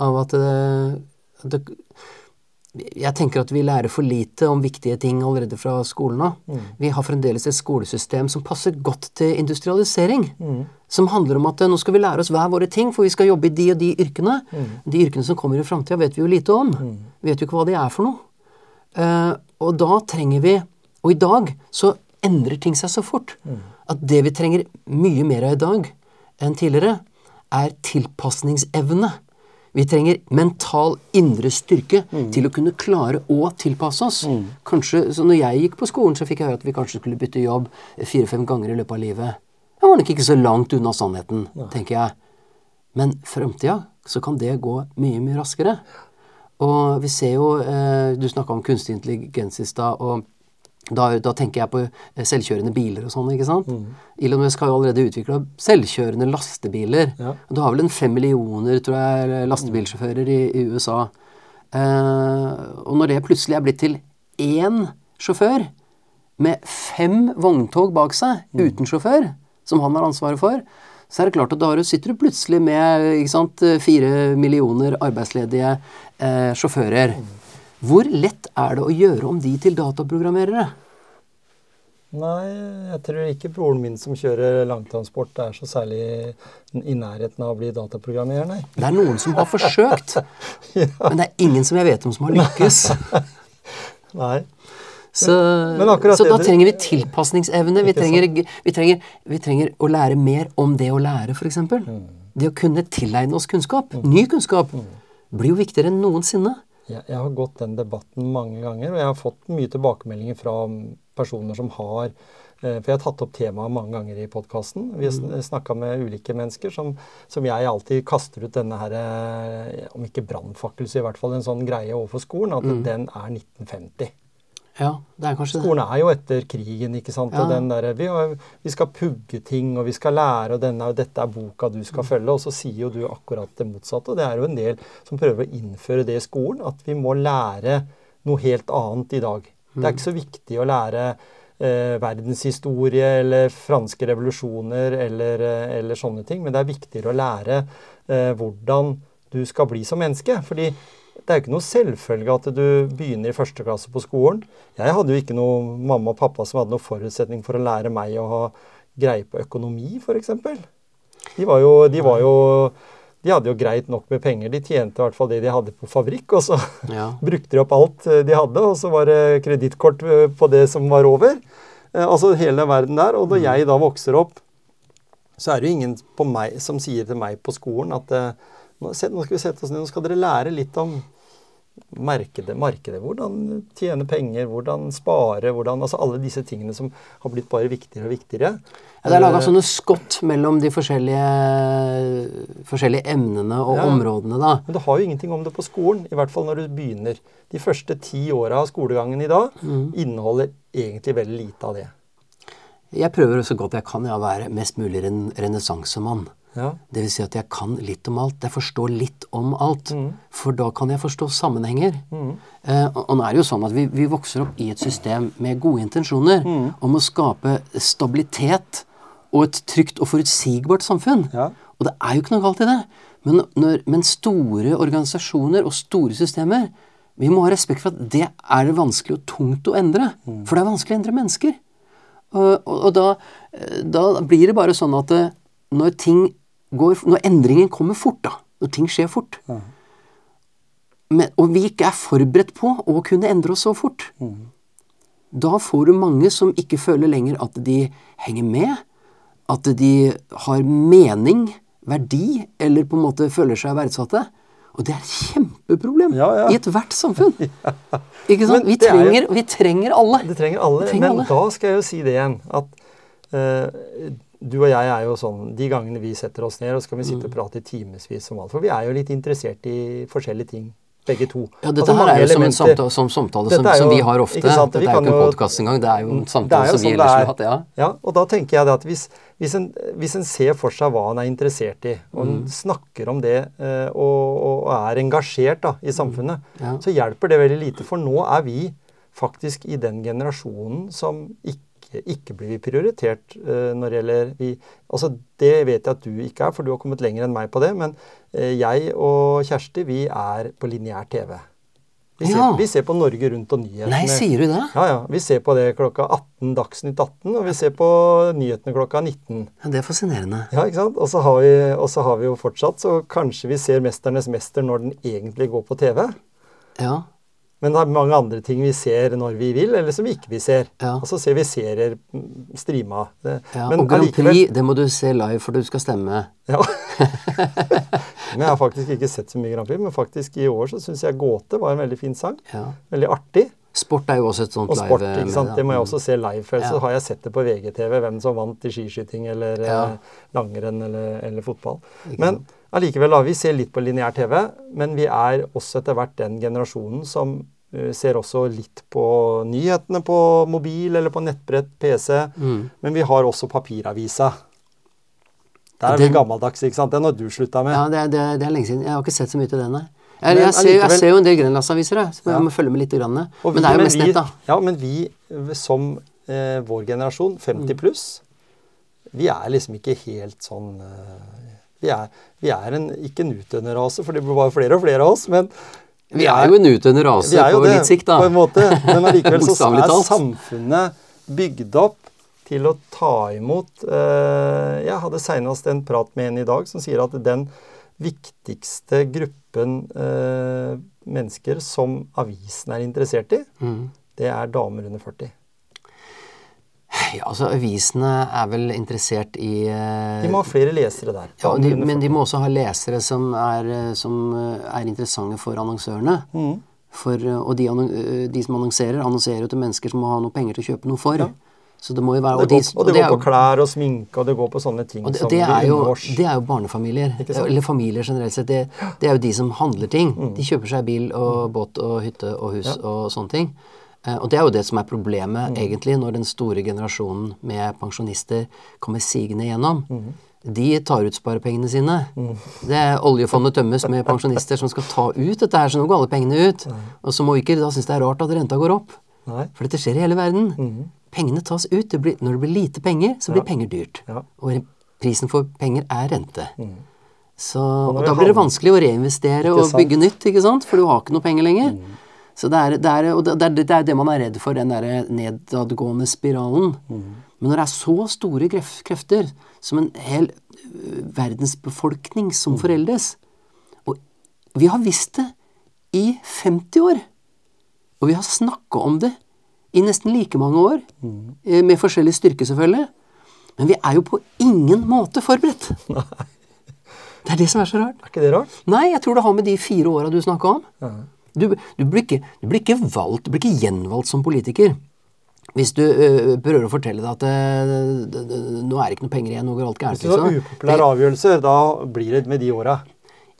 av at det, det jeg tenker at vi lærer for lite om viktige ting allerede fra skolen av. Vi har fremdeles et skolesystem som passer godt til industrialisering. Som handler om at eh, nå skal vi lære oss hver våre ting, for vi skal jobbe i de og de yrkene. De yrkene som kommer i framtida, vet vi jo lite om. Vi vet jo ikke hva de er for noe. Eh, og da trenger vi Og i dag så endrer ting seg så fort at det vi trenger mye mer av i dag enn tidligere, er tilpasningsevne. Vi trenger mental indre styrke til å kunne klare å tilpasse oss. Kanskje, så når jeg gikk på skolen, så fikk jeg høre at vi kanskje skulle bytte jobb fire-fem ganger i løpet av livet. Det var nok ikke så langt unna sannheten, tenker jeg. Men framtida, så kan det gå mye, mye raskere. Og vi ser jo eh, Du snakka om kunstig intelligens i stad. og da, da tenker jeg på eh, selvkjørende biler og sånn. ikke sant? Elon Musk har jo allerede utvikla selvkjørende lastebiler. Ja. Du har vel en fem millioner tror jeg, lastebilsjåfører i, i USA. Eh, og når det plutselig er blitt til én sjåfør med fem vogntog bak seg uten sjåfør, som han har ansvaret for, så er det klart at da sitter du plutselig med sant, fire millioner arbeidsledige eh, sjåfører. Hvor lett er det å gjøre om de til dataprogrammerere? Nei, jeg tror ikke broren min som kjører langtransport er så særlig i nærheten av å bli dataprogrammerer, nei. Det er noen som har forsøkt, men det er ingen som jeg vet om som har lykkes. Nei. Så, Men men så da trenger vi tilpasningsevne. Vi trenger, vi, trenger, vi trenger å lære mer om det å lære, f.eks. Mm. Det å kunne tilegne oss kunnskap, ny kunnskap, blir jo viktigere enn noensinne. Jeg, jeg har gått den debatten mange ganger, og jeg har fått mye tilbakemeldinger fra personer som har eh, For jeg har tatt opp temaet mange ganger i podkasten. Vi har snakka med ulike mennesker som, som jeg alltid kaster ut denne her, eh, om ikke brannfakkel, så i hvert fall en sånn greie overfor skolen, at den er 1950. Ja, det er kanskje. Skolen er jo etter krigen, ikke sant. Ja. Og den der, vi, har, vi skal pugge ting, og vi skal lære, og denne, dette er boka du skal følge. Og så sier jo du akkurat det motsatte. Og det er jo en del som prøver å innføre det i skolen, at vi må lære noe helt annet i dag. Det er ikke så viktig å lære eh, verdenshistorie eller franske revolusjoner eller, eh, eller sånne ting, men det er viktigere å lære eh, hvordan du skal bli som menneske. fordi det er jo ikke noe selvfølge at du begynner i første klasse på skolen. Jeg hadde jo ikke noe mamma og pappa som hadde noen forutsetning for å lære meg å ha greie på økonomi, f.eks. De var jo, de var jo de hadde jo greit nok med penger. De tjente i hvert fall det de hadde på fabrikk, og så Ja. brukte de opp alt eh, de hadde, og så var det kredittkort eh, på det som var over. Eh, Altså hele verden der. Og når jeg da vokser opp, så er det jo ingen på meg som sier til meg på skolen at nå, skal vi sette oss ned, nå skal dere lære litt om markedet, markedet. Hvordan tjene penger, hvordan spare, hvordan Altså alle disse tingene som har blitt bare viktigere og viktigere. Ja, det er laga Eh, sånne skott mellom de forskjellige, forskjellige emnene og Ja. områdene, da. Men du har jo ingenting om det på skolen, i hvert fall når du begynner. De første ti åra av skolegangen i dag inneholder egentlig veldig lite av det. Jeg prøver så godt jeg kan å være mest mulig ren renessansemann. Ja. Det vil si at jeg kan litt om alt. Jeg forstår litt om alt. Mm. For da kan jeg forstå sammenhenger. Eh, og, og nå er det jo sånn at vi, vi vokser opp i et system med gode intensjoner Mm. om å skape stabilitet og et trygt og forutsigbart samfunn. Ja. Og det er jo ikke noe galt i det. Men, når, men store organisasjoner og store systemer Vi må ha respekt for at det er det vanskelig og tungt å endre. Mm. For det er vanskelig å endre mennesker. Og, og, og da, eh, da blir det bare sånn at eh, når ting går Når endringen kommer fort, da. når ting skjer fort. Men, og vi ikke er forberedt på å kunne endre oss så fort. Da får du mange som ikke føler lenger at de henger med, at de har mening, verdi, eller på en måte føler seg verdsatte. Og det er et kjempeproblem Ja, ja. i ethvert samfunn. Ikke sant? Vi det er jo- trenger, vi trenger alle. Det trenger alle. Trenger men alle. da skal jeg jo si det igjen at eh, du og jeg er jo sånn De gangene vi setter oss ned, og skal vi Mm. sitte og prate i timevis om alt. For vi er jo litt interessert i forskjellige ting, begge to. Ja, dette Altså, her er jo som en samtale, som, samtale som, jo, som vi har ofte. ikke Dette vi er jo ikke en podkast engang, det er jo en samtale er jo som vi sånn ellers har hatt. Ja. Ja, og da tenker jeg det at hvis, hvis, en, hvis en ser for seg hva en er interessert i, og Mm. snakker om det eh, og, og er engasjert da, i samfunnet, Mm. Ja. så hjelper det veldig lite. For nå er vi faktisk i den generasjonen som ikke ikke blir vi prioritert eh, når det gjelder vi, altså Det vet jeg at du ikke er, for du har kommet lenger enn meg på det. Men eh, jeg og Kjersti, vi er på lineær TV. Vi ser, Ja. vi ser på Norge Rundt og nyhetene. Nei, sier du det? Ja, ja. Vi ser på det klokka 18, Dagsnytt 18, og vi ser på nyhetene klokka 19. Ja, det er fascinerende. Ja, ikke sant? Og så har vi, og så har vi jo fortsatt, så kanskje vi ser 'Mesternes mester' når den egentlig går på TV. Ja. Men det er mange andre ting vi ser når vi vil, eller som vi ikke vi ser. Ja. Og så ser vi serier strima. Det, ja. men og Grand allikevel- Prix, det må du se live, for du skal stemme. Ja. men jeg har faktisk ikke sett så mye Grand Prix, men faktisk i år så syns jeg 'Gåte' var en veldig fin sang. Ja. Veldig artig. Sport er jo også et sånt Og sport, live. ikke sant? med, det må jeg også se live. Ja. så har jeg sett det på VGTV, hvem som vant i skiskyting eller eh, langrenn eller, eller fotball. Men allikevel, vi ser litt på lineær TV, men vi er også etter hvert den generasjonen som ser også litt på nyhetene på mobil eller på nettbrett, PC. Mm. Men vi har også papiravisa. Der er Den- vi gammeldags, ikke sant? Den har du slutta med. Ja, det det, det er lenge siden. Jeg har ikke sett så mye til den, nei. Jeg, jeg, ser, jeg ser jo en del Grenlandsaviser, så som jeg Ja. må følge med litt. Grann. Men det er jo mest vi, nett, da. Ja, men vi eh, som eh, vår generasjon, 50 Mm. vi er liksom ikke helt sånn eh, vi, er, vi er en, ikke en utdøende rase, for det blir bare flere og flere av oss, men Vi er jo en utdøende rase på det, litt sikt, da. på en måte. Men allikevel så er samfunnet bygd opp til å ta imot eh, Jeg hadde senest en prat med en i dag som sier at den viktigste gruppen eh, mennesker som avisen er interessert i, Mm. det er damer under 40. Ja, altså Avisene er vel interessert i eh, De må ha flere lesere der. ja, de, Men de må også ha lesere som er, eh, som eh, er interessante for annonsørene. Mm. For, og de, de som annonserer, annonserer jo til mennesker som må ha noe penger til å kjøpe noe for. Så det må jo være det går, og det er går jo- på klær og sminke, og det går på sånne ting Og det, det, er jo, det er jo barnefamilier. Eller familier generelt sett. Det, det er jo de som handler ting. Mm. De kjøper seg bil og båt og hytte og hus og sånne ting. Eh, og det er jo det som er problemet Mm. egentlig når den store generasjonen med pensjonister kommer sigende gjennom. Mm. De tar ut sparepengene sine. Det er Oljefondet tømmes med pensjonister som skal ta ut dette her, så nå går alle pengene ut. Og så må vi ikke da synes det er rart at renta går opp. Nei. For dette skjer i hele verden. Pengene tas ut. Det blir, når det blir lite penger, så blir penger dyrt. Ja. Og prisen for penger er rente. Så, og da blir det vanskelig å reinvestere og bygge nytt, ikke sant? for du har ikke noe penger lenger. Så det er, det, er, og det, er, det er det man er redd for, den der nedadgående spiralen. Men når det er så store krefter, som en hel verdensbefolkning som foreldes Og vi har visst det i 50 år. Og vi har snakka om det i nesten like mange år, mm. med forskjellig styrke selvfølgelig. Men vi er jo på ingen måte forberedt. Nei. Det er det som er så rart. Er ikke det rart? Nei, jeg tror det har med de fire åra du snakka om. Du, du, blir ikke, du blir ikke valgt, du blir ikke gjenvalgt som politiker. Hvis du ø, prøver å fortelle deg at ø, det- det- nå er det ikke noe penger igjen, nå går alt gærent. Hvis du tar liksom. upopulære avgjørelser, da blir det med de åra.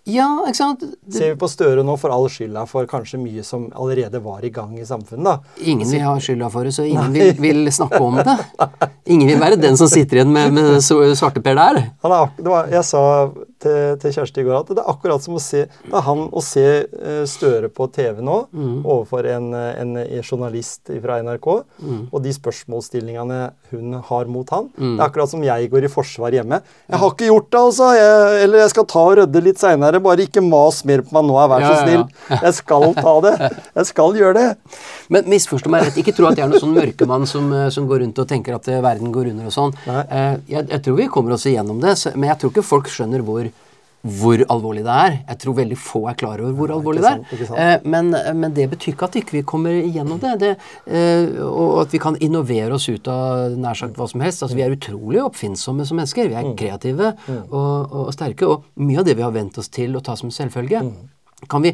Ja, ikke sant? Det, Ser vi på Støre nå, får all skylda for kanskje mye som allerede var i gang i samfunnet. da. ingen vil ha skylda for det, så ingen vil, vil snakke om det. Ingen vil være den som sitter igjen med, med svarteper der. Han er, det var, jeg sa til, til Kjersti i går at det er akkurat som å se det er han å se eh, Støre på TV nå overfor en, en journalist fra NRK, og de spørsmålsstillingene hun har mot han. Det er akkurat som jeg går i forsvar hjemme. 'Jeg har ikke gjort det, altså!' Jeg, eller 'jeg skal ta og rydde litt seinere'. Bare ikke mas mer på meg nå, vær så snill. Jeg skal ta det. Jeg skal gjøre det. Men misforstå meg rett, ikke tro at jeg er noen sånn mørkemann som, eh, som går rundt og tenker at eh, verden går under og sånn. Eh, Jeg, jeg tror vi kommer oss igjennom det, men jeg tror ikke folk skjønner hvor hvor alvorlig det er. Jeg tror veldig få er klar over hvor alvorlig det sant, det er. Eh, men, men det betyr ikke at ikke vi kommer igjennom det. det eh, og at vi kan innovere oss ut av nær sagt hva som helst. Altså, vi er utrolig oppfinnsomme som mennesker. Vi er kreative og, og sterke. Og mye av det vi har vent oss til å ta som selvfølge, kan vi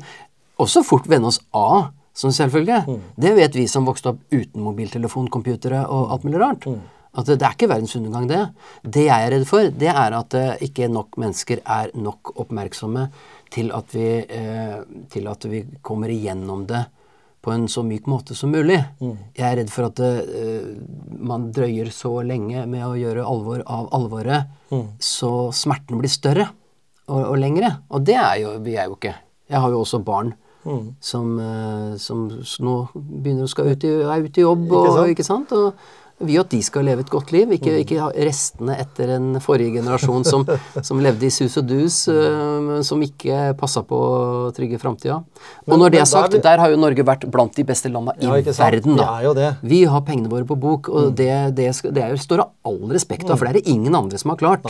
også fort vende oss av som selvfølge. Det vet vi som vokste opp uten mobiltelefon, computere og alt mulig rart. At det, det er ikke verdens undergang, det. Det jeg er redd for, det er at eh, ikke nok mennesker er nok oppmerksomme til at vi, eh, til at vi kommer igjennom det på en så myk måte som mulig. Jeg er redd for at eh, man drøyer så lenge med å gjøre alvor av alvoret, så smerten blir større og, og lengre. Og det er jo vi er jo ikke. Jeg har jo også barn som, eh, som nå begynner å skal ut i, er ute i jobb, Ikke og, ikke sant? Og vi jo at de skal leve et godt liv, ikke, ikke restene etter en forrige generasjon som, som levde i sus og dus, eh, men som ikke passa på å trygge framtida. Og når det er sagt, er der har jo Norge vært blant de beste landa i Ja, verden. da. Vi. Mm. Har pengene våre på bok, og det, det, skal, det er, jo- står av all respekt av, for det er det ingen andre som har klart.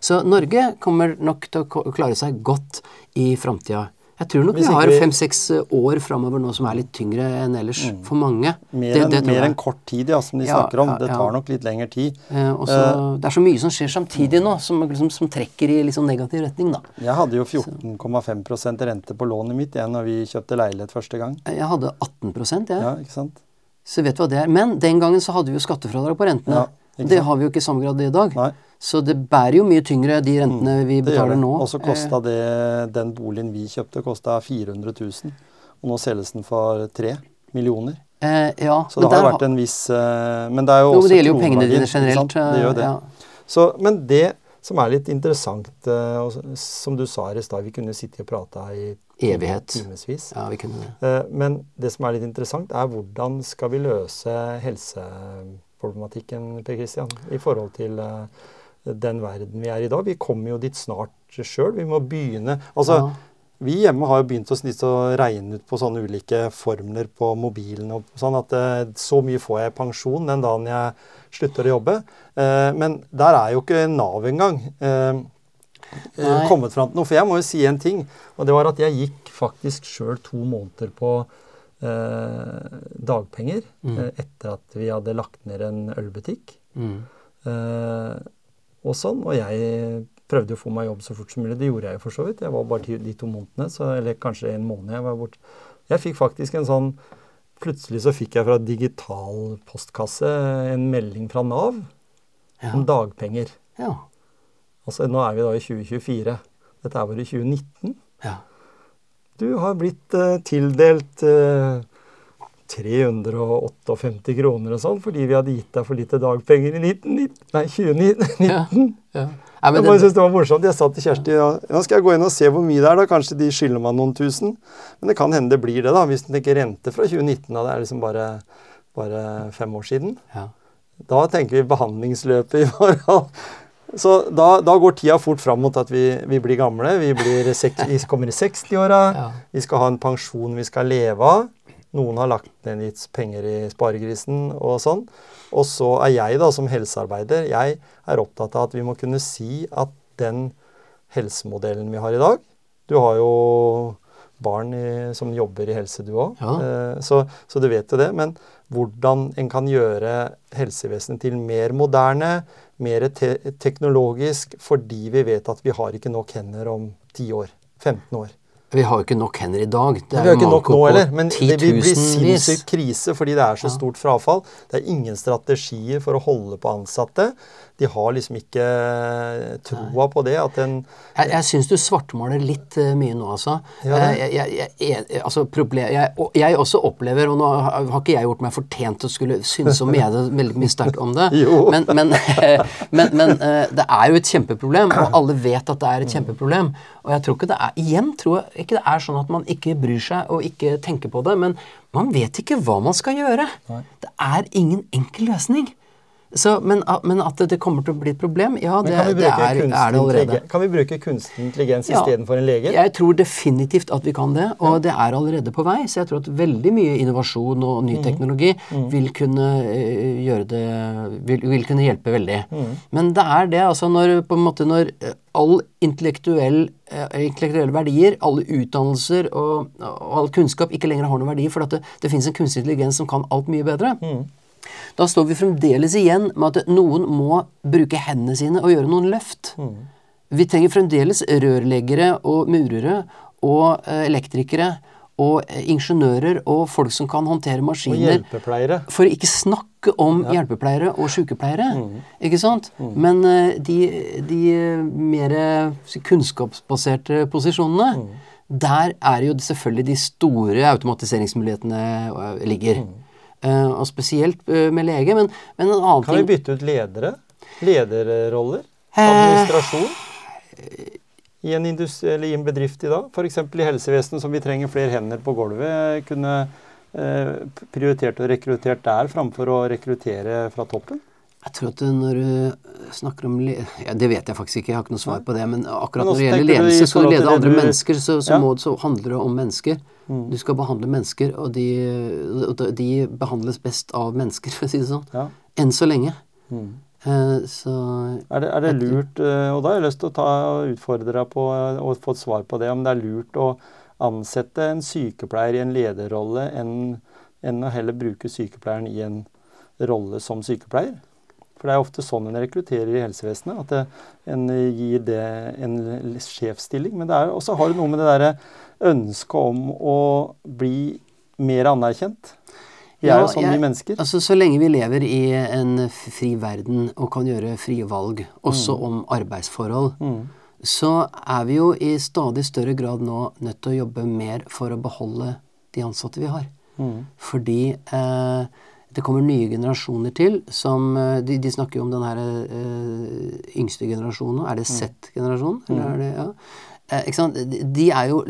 Så Norge kommer nok til å klare seg godt i framtida. Jeg tror nok vi har fem-seks år framover nå som er litt tyngre enn ellers for mange. Mm. Mer Det- det mer enn kort tid, ja, som de Ja, snakker om. ja, Det tar nok litt lengre tid. Eh, også, det er så mye som skjer samtidig nå, som, liksom, som trekker i sånn negativ retning. da. Jeg hadde jo 14,5% rente på lånet mitt igjen når vi kjøpte leilighet første gang. Jeg hadde 18 jeg. Ja, ikke sant? Så vet du hva det er. Men den gangen så hadde vi jo skattefradrag på rentene. Ja, det har vi jo ikke i samme grad i dag. Nei. Så det bærer jo mye tyngre, de rentene vi betaler nå. Og så kosta det Den boligen vi kjøpte, kosta 400 000. Og nå selges den for 3 millioner. Eh, ja, Så det har jo vært en viss eh, Men det er jo Jo, også det gjelder jo pengene dine generelt. Det gjør det. ja. Så, men det som er litt interessant, eh, og som du sa her i stad, vi kunne sitte og prate her i Evighet. timevis. ja, vi kunne det. Eh, Men det som er litt interessant, er hvordan skal vi løse helseproblematikken, Per Christian, i forhold til eh, den verden vi er i dag. Vi kommer jo dit snart sjøl. Vi må begynne Altså, Ja. vi hjemme har jo begynt å snitte og regne ut på sånne ulike formler på mobilen og sånn at eh, så mye får jeg i pensjon den dagen jeg slutter å jobbe. Eh, Men der er jo ikke Nav engang. kommet fram til noe. For jeg må jo si en ting, og det var at jeg gikk faktisk sjøl to måneder på dagpenger eh, etter at vi hadde lagt ned en ølbutikk. Mm. Eh, og sånn, og jeg prøvde å få meg jobb så fort som mulig. Det gjorde jeg jo for så vidt. Jeg var bare de, to månedene, så, eller kanskje en måned jeg var borte. Jeg fikk faktisk en sånn Plutselig så fikk jeg fra digital postkasse en melding fra Nav Ja. om dagpenger. Ja. Altså, nå er vi da i 2024. Dette er bare i 2019. ja. Du har blitt eh, tildelt eh, 358 kroner og sånn fordi vi hadde gitt deg for lite dagpenger i 19, nei, 2019. ja. ja. Nei, men Jeg bare det, synes det var morsomt. Jeg sa til Kjersti ja, nå skal jeg gå inn og se hvor mye det er. da, Kanskje de skylder meg noen tusen. Men det kan hende det blir det, da, hvis du tenker rente fra 2019. Da. Det er liksom bare, bare fem år siden. ja. Da tenker vi behandlingsløpet i forhold Så da, da går tida fort fram mot at vi, vi blir gamle. Vi, blir sek, vi kommer i 60-åra. Ja. Vi skal ha en pensjon vi skal leve av. Noen har lagt ned litt penger i sparegrisen og sånn. Og så er jeg da som helsearbeider jeg er opptatt av at vi må kunne si at den helsemodellen vi har i dag Du har jo barn i, som jobber i helse, du òg. Ja. Eh, så, så du vet jo det. Men hvordan en kan gjøre helsevesenet til mer moderne, mer te teknologisk, fordi vi vet at vi har ikke nok hender om 10 år. 15 år. Vi har jo ikke nok hender i dag. Det Vi har ikke nok nå heller, men det vil bli sinnssykt krise fordi det er så stort frafall. Det er ingen strategier for å holde på ansatte. De har liksom ikke troa på det. At en Jeg, jeg syns du svartmaler litt eh, mye nå, altså. Ja. Eh, jeg, jeg, jeg, altså problem, jeg, også opplever, og nå har ikke jeg gjort meg fortjent til å skulle synes og mene veldig mye sterkt om det, men, men, men, men eh, det er jo et kjempeproblem, og alle vet at det er et kjempeproblem. Og jeg tror ikke det er Igjen tror jeg ikke det er sånn at man ikke bryr seg og ikke tenker på det, men man vet ikke hva man skal gjøre. Det er ingen enkel løsning. Så, men, men at det, kommer til å bli et problem, ja, det, det er, er det allerede. kan vi bruke kunstig intelligens Ja. istedenfor en lege? Jeg tror definitivt at vi kan det, og det er allerede på vei. Så jeg tror at veldig mye innovasjon og ny teknologi vil kunne eh, det vil, vil kunne hjelpe veldig. Men det er det, altså når på en måte når eh, all intellektuell, eh, intellektuelle verdier, alle utdannelser og, og all kunnskap ikke lenger har noen verdi, for at det, det finnes en kunstig intelligens som kan alt mye bedre. Da står vi fremdeles igjen med at noen må bruke hendene sine og gjøre noen løft. Vi trenger fremdeles rørleggere og murere og eh, elektrikere og eh, ingeniører og folk som kan håndtere maskiner. Og hjelpepleiere. For ikke snakke om hjelpepleiere og sykepleiere. Ikke sant? Men eh, de, de mer kunnskapsbaserte posisjonene, der er jo selvfølgelig de store automatiseringsmulighetene ligger. ligger. Eh, og spesielt eh, med lege. Men, men en annen Kan vi bytte ut ledere? Lederroller? Eh. Administrasjon? I en, i en bedrift i dag? F.eks. i helsevesenet, som vi trenger flere hender på gulvet. Kunne prioritert og rekruttert der framfor å rekruttere fra toppen? Jeg tror at når du snakker om ja, Det vet jeg faktisk ikke, jeg har ikke noe svar på det. Men akkurat Men når det gjelder ledelse, så forhold til lede andre du- mennesker, så, så, Ja. Mm. må, så handler det om mennesker. Du skal behandle mennesker, og de, de behandles best av mennesker, for å si det sånn. Ja. Enn så lenge. Mm. Eh, så Er det, er det lurt, eh, og da har jeg lyst til å ta utfordre deg på eh, og få et svar på det, om det er lurt å ansette en sykepleier i en lederrolle enn, enn å heller bruke sykepleieren i en rolle som sykepleier? For det er ofte sånn en rekrutterer i helsevesenet, at det, en gir det en sjefsstilling. Men det er også har det noe med det derre ønsket om å bli mer anerkjent. Vi er jo så vi mennesker. Altså, Så lenge vi lever i en fri verden og kan gjøre frie valg, også Mm. om arbeidsforhold, så er vi jo i stadig større grad nå nødt til å jobbe mer for å beholde de ansatte vi har. Mm. Fordi eh, det kommer nye generasjoner til som eh, De, de snakker jo om den her eh, yngste generasjonen. Er det Mm. Z-generasjonen? Eller er det Ja. Eh? De- er jo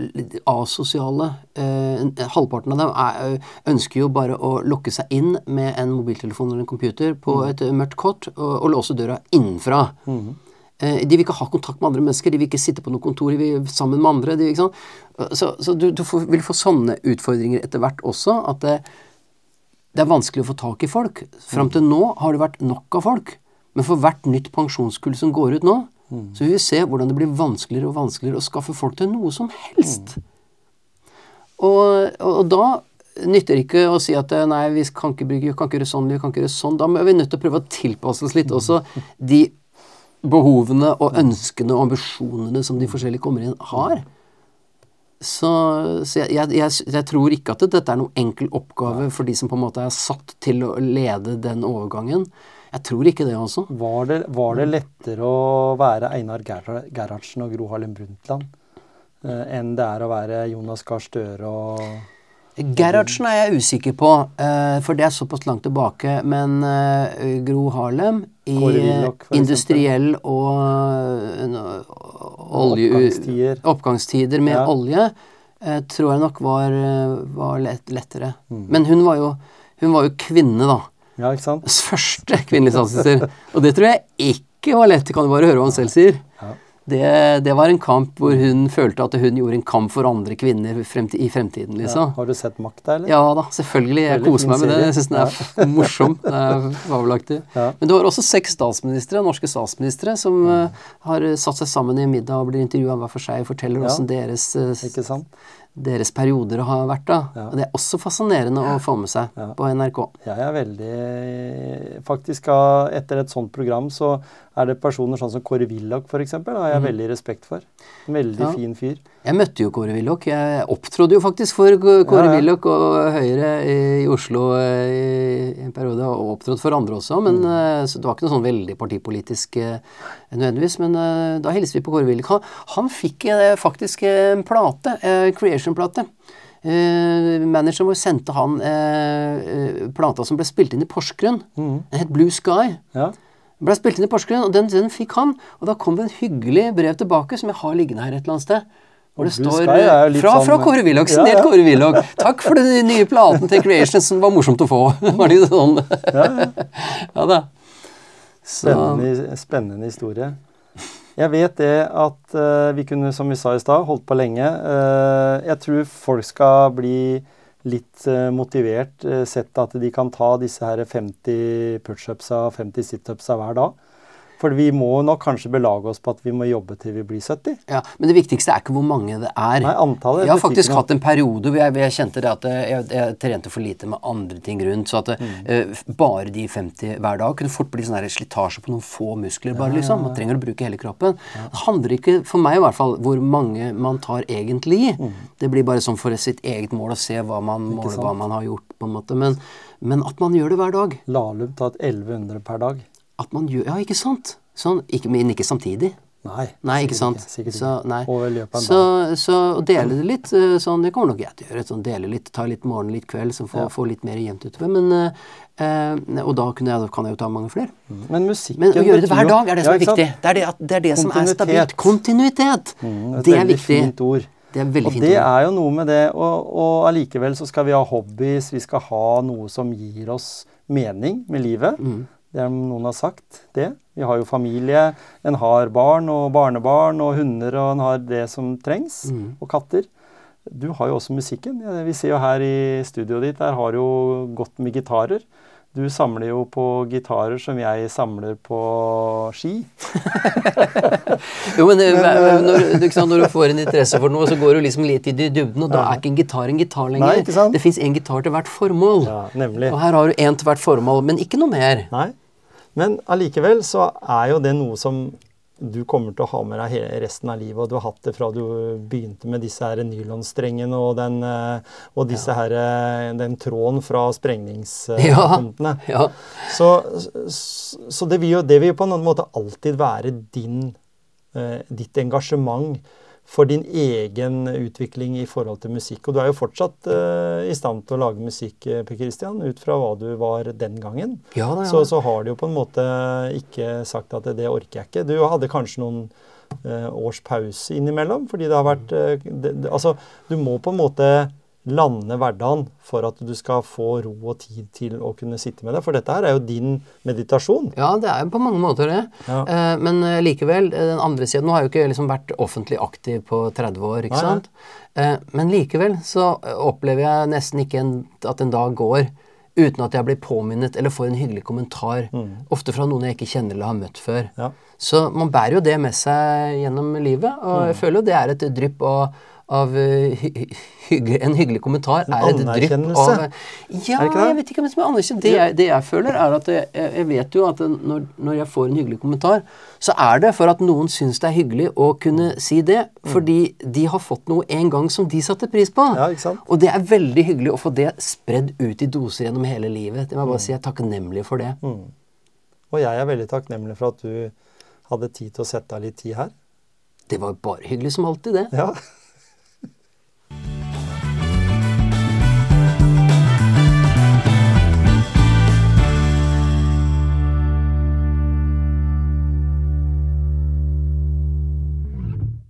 asosiale. Eh, halvparten av dem er, ønsker jo bare å lokke seg inn med en mobiltelefon eller en computer på et eh, mørkt kort og, og låse døra innenfra. Eh, De vil ikke ha kontakt med andre mennesker, de vil ikke sitte på noe kontor de vil, sammen med andre. De? Så, så du, du får, vil få sånne utfordringer etter hvert også. At det, det er vanskelig å få tak i folk. Fram til nå har det vært nok av folk. Men for hvert nytt pensjonskull som går ut nå, så vil vi se hvordan det blir vanskeligere og vanskeligere å skaffe folk til noe som helst. Og, og, og da nytter det ikke å si at eh, nei, vi kan ikke, bygge, vi kan ikke gjøre sånn, vi kan ikke gjøre sånn. Da er vi nødt til å prøve å tilpasse oss litt også de behovene og ønskene og ambisjonene som de forskjellige kommer inn har. Så, så jeg, jeg, jeg, tror ikke at dette er noen enkel oppgave for de som på en måte er satt til å lede den overgangen. Jeg tror ikke det, altså. Var det, var det lettere å være Einar Gerhardsen og Gro Harlem Brundtland eh, enn det er å være Jonas Gahr Støre og Gerhardsen er jeg usikker på, eh, for det er såpass langt tilbake. Men eh, Gro Harlem i for industriell og eh, olje, Oppgangstider. oppgangstider med Ja. olje tror jeg nok var, var lett, lettere. Mm. Men hun var, jo, hun var jo kvinne, da. Ja, ikke sant? Første kvinnelige statsminister. Og det tror jeg ikke var lett, kan du bare høre hva han selv sier. Ja. Det, det var en kamp hvor hun følte at hun gjorde en kamp for andre kvinner fremti, i fremtiden, Ja. liksom. Har du sett Makta, eller? Ja da, selvfølgelig. Jeg Veldig koser meg med det. Jeg syns den er ja. morsom. Den er fabelaktig. Ja. Men du har også seks statsministre, norske statsministre som eh, har satt seg sammen i middag og blir intervjua hver for seg og forteller Ja. hvordan deres, eh, deres perioder har vært. da. Ja. Og Det er også fascinerende å få med seg Ja. på NRK. Jeg er veldig Faktisk, etter et sånt program, så er det personer sånn som Kåre Willoch, f.eks., har jeg veldig respekt for. Veldig. Ja. fin fyr. Jeg møtte jo Kåre Willoch. Jeg opptrådte jo faktisk for Kåre Ja, ja. Willoch og Høyre i Oslo eh, i en periode, og opptrådte for andre også. Men, Mm. eh, det var ikke noe sånn veldig partipolitisk eh, nødvendigvis. Men da hilste vi på Kåre Willoch. Han, han fikk faktisk en plate, Creation-plate. Uh, manageren vår sendte han uh, plata som ble spilt inn i Porsgrunn. Mm. Den het Blue Sky. Ja. Ble spilt inn i Porsgrunn, og den, den fikk han. Og da kom det en hyggelig brev tilbake som jeg har liggende her et eller annet sted. Hvor det står fra, fra sånn- Kåre Willochsen Ja, ja. Kåre Willoch. Takk for den nye platen til Creation som var morsomt å få. var det sånn? Ja, ja. ja da. Spennende, spennende historie. Jeg vet det at uh, vi kunne, som vi sa i stad, holdt på lenge. Uh, jeg tror folk skal bli litt uh, motivert, sett at de kan ta disse her 50 pushupsa, 50 situpsa hver dag. For vi må nok kanskje belage oss på at vi må jobbe til vi blir 70. Ja, Men det viktigste er ikke hvor mange det er. Nei, antallet Jeg har faktisk hatt en periode hvor jeg, jeg kjente det at jeg, jeg, trente for lite med andre ting rundt. Så at mm. uh, bare de 50 hver dag kunne fort bli sånn slitasje på noen få muskler. bare liksom. Man trenger å bruke hele kroppen. Det handler ikke, for meg i hvert fall, hvor mange man tar egentlig. Mm. Det blir bare sånn for sitt eget mål å se hva man måler, hva man har gjort. på en måte. Men, men at man gjør det hver dag. Lahlum tar 1100 per dag. At man gjør, Ja, ikke sant? Sånn, ikke, men ikke samtidig. Nei, nei ikke sant? Ikke, så, nei. så, så dele det litt, eh, sånn, det kommer nok jeg til å gjøre. Sånn, dele litt, Ta litt morgen, litt kveld, så få, ja. få litt mer jevnt utover. Men, eh, og da jeg, kan jeg jo ta mange flere. Mm. Men musikken Men å gjøre det hver dag er det som er viktig. Det er det, det, er det som er stabilt. Kontinuitet. Mm, det er viktig. Fint ord. Det er veldig fint. og det er jo noe med det. Og, og allikevel så skal vi ha hobbies, vi skal ha noe som gir oss mening med livet. Mm. Det er noen har sagt, det. Vi har jo familie. En har barn og barnebarn og hunder, og en har det som trengs. Mm. Og katter. Du har jo også musikken. Vi ser jo her i studioet ditt, der har du jo godt med gitarer. Du samler jo på gitarer som jeg samler på ski. jo, men, men eh, når, sant, når, du får en interesse for noe, så går du liksom litt i dybden, og da er ikke en gitar en gitar lenger. Nei, ikke sant? Det fins én gitar til hvert formål. Ja, nemlig. Og her har du én til hvert formål, men ikke noe mer. Nei. Men allikevel så er jo det noe som du kommer til å ha med deg resten av livet. Og du har hatt det fra du begynte med disse her nylonstrengene og, den, eh, og disse her, eh, den tråden fra sprengningspunktene. Ja. Ja. Så, så, det, vil jo, det vil jo på en måte alltid være din, eh, ditt engasjement for din egen utvikling i forhold til musikk. Og du er jo fortsatt uh, i stand til å lage musikk, eh, Per Christian, ut fra hva du var den gangen. Ja, da, ja. Så, så, har du jo på en måte ikke sagt at det, det orker jeg ikke. Du hadde kanskje noen uh, års pause innimellom, fordi det har vært uh, det, det, Altså, du må på en måte lande hverdagen for at du skal få ro og tid til å kunne sitte med det. For dette her er jo din meditasjon. Ja, det er jo på mange måter det. Ja. Eh, men eh, likevel, eh, den andre siden Nå har jeg jo ikke liksom vært offentlig aktiv på 30 år, ikke Nei. sant. Men likevel så opplever jeg nesten ikke en, at en dag går uten at jeg blir påminnet eller får en hyggelig kommentar. Mm. Ofte fra noen jeg ikke kjenner eller har møtt før. Ja. Så man bærer jo det med seg gjennom livet, og mm. jeg føler jo det er et drypp. og av uh, hygge, en hyggelig kommentar en er et drypp av Ja, jeg vet ikke om det er anerkjennelse. Det, jeg, det jeg føler, er at jeg, jeg vet jo at når, når, jeg får en hyggelig kommentar, så er det for at noen syns det er hyggelig å kunne si det. Mm. Fordi de har fått noe en gang som de satte pris på. Ja? Og det er veldig hyggelig å få det spredd ut i doser gjennom hele livet. Det må jeg bare mm. si jeg er takknemlig for det. Mm. Og jeg er veldig takknemlig for at du hadde tid til å sette av litt tid her. Det var bare hyggelig som alltid, det. Ja.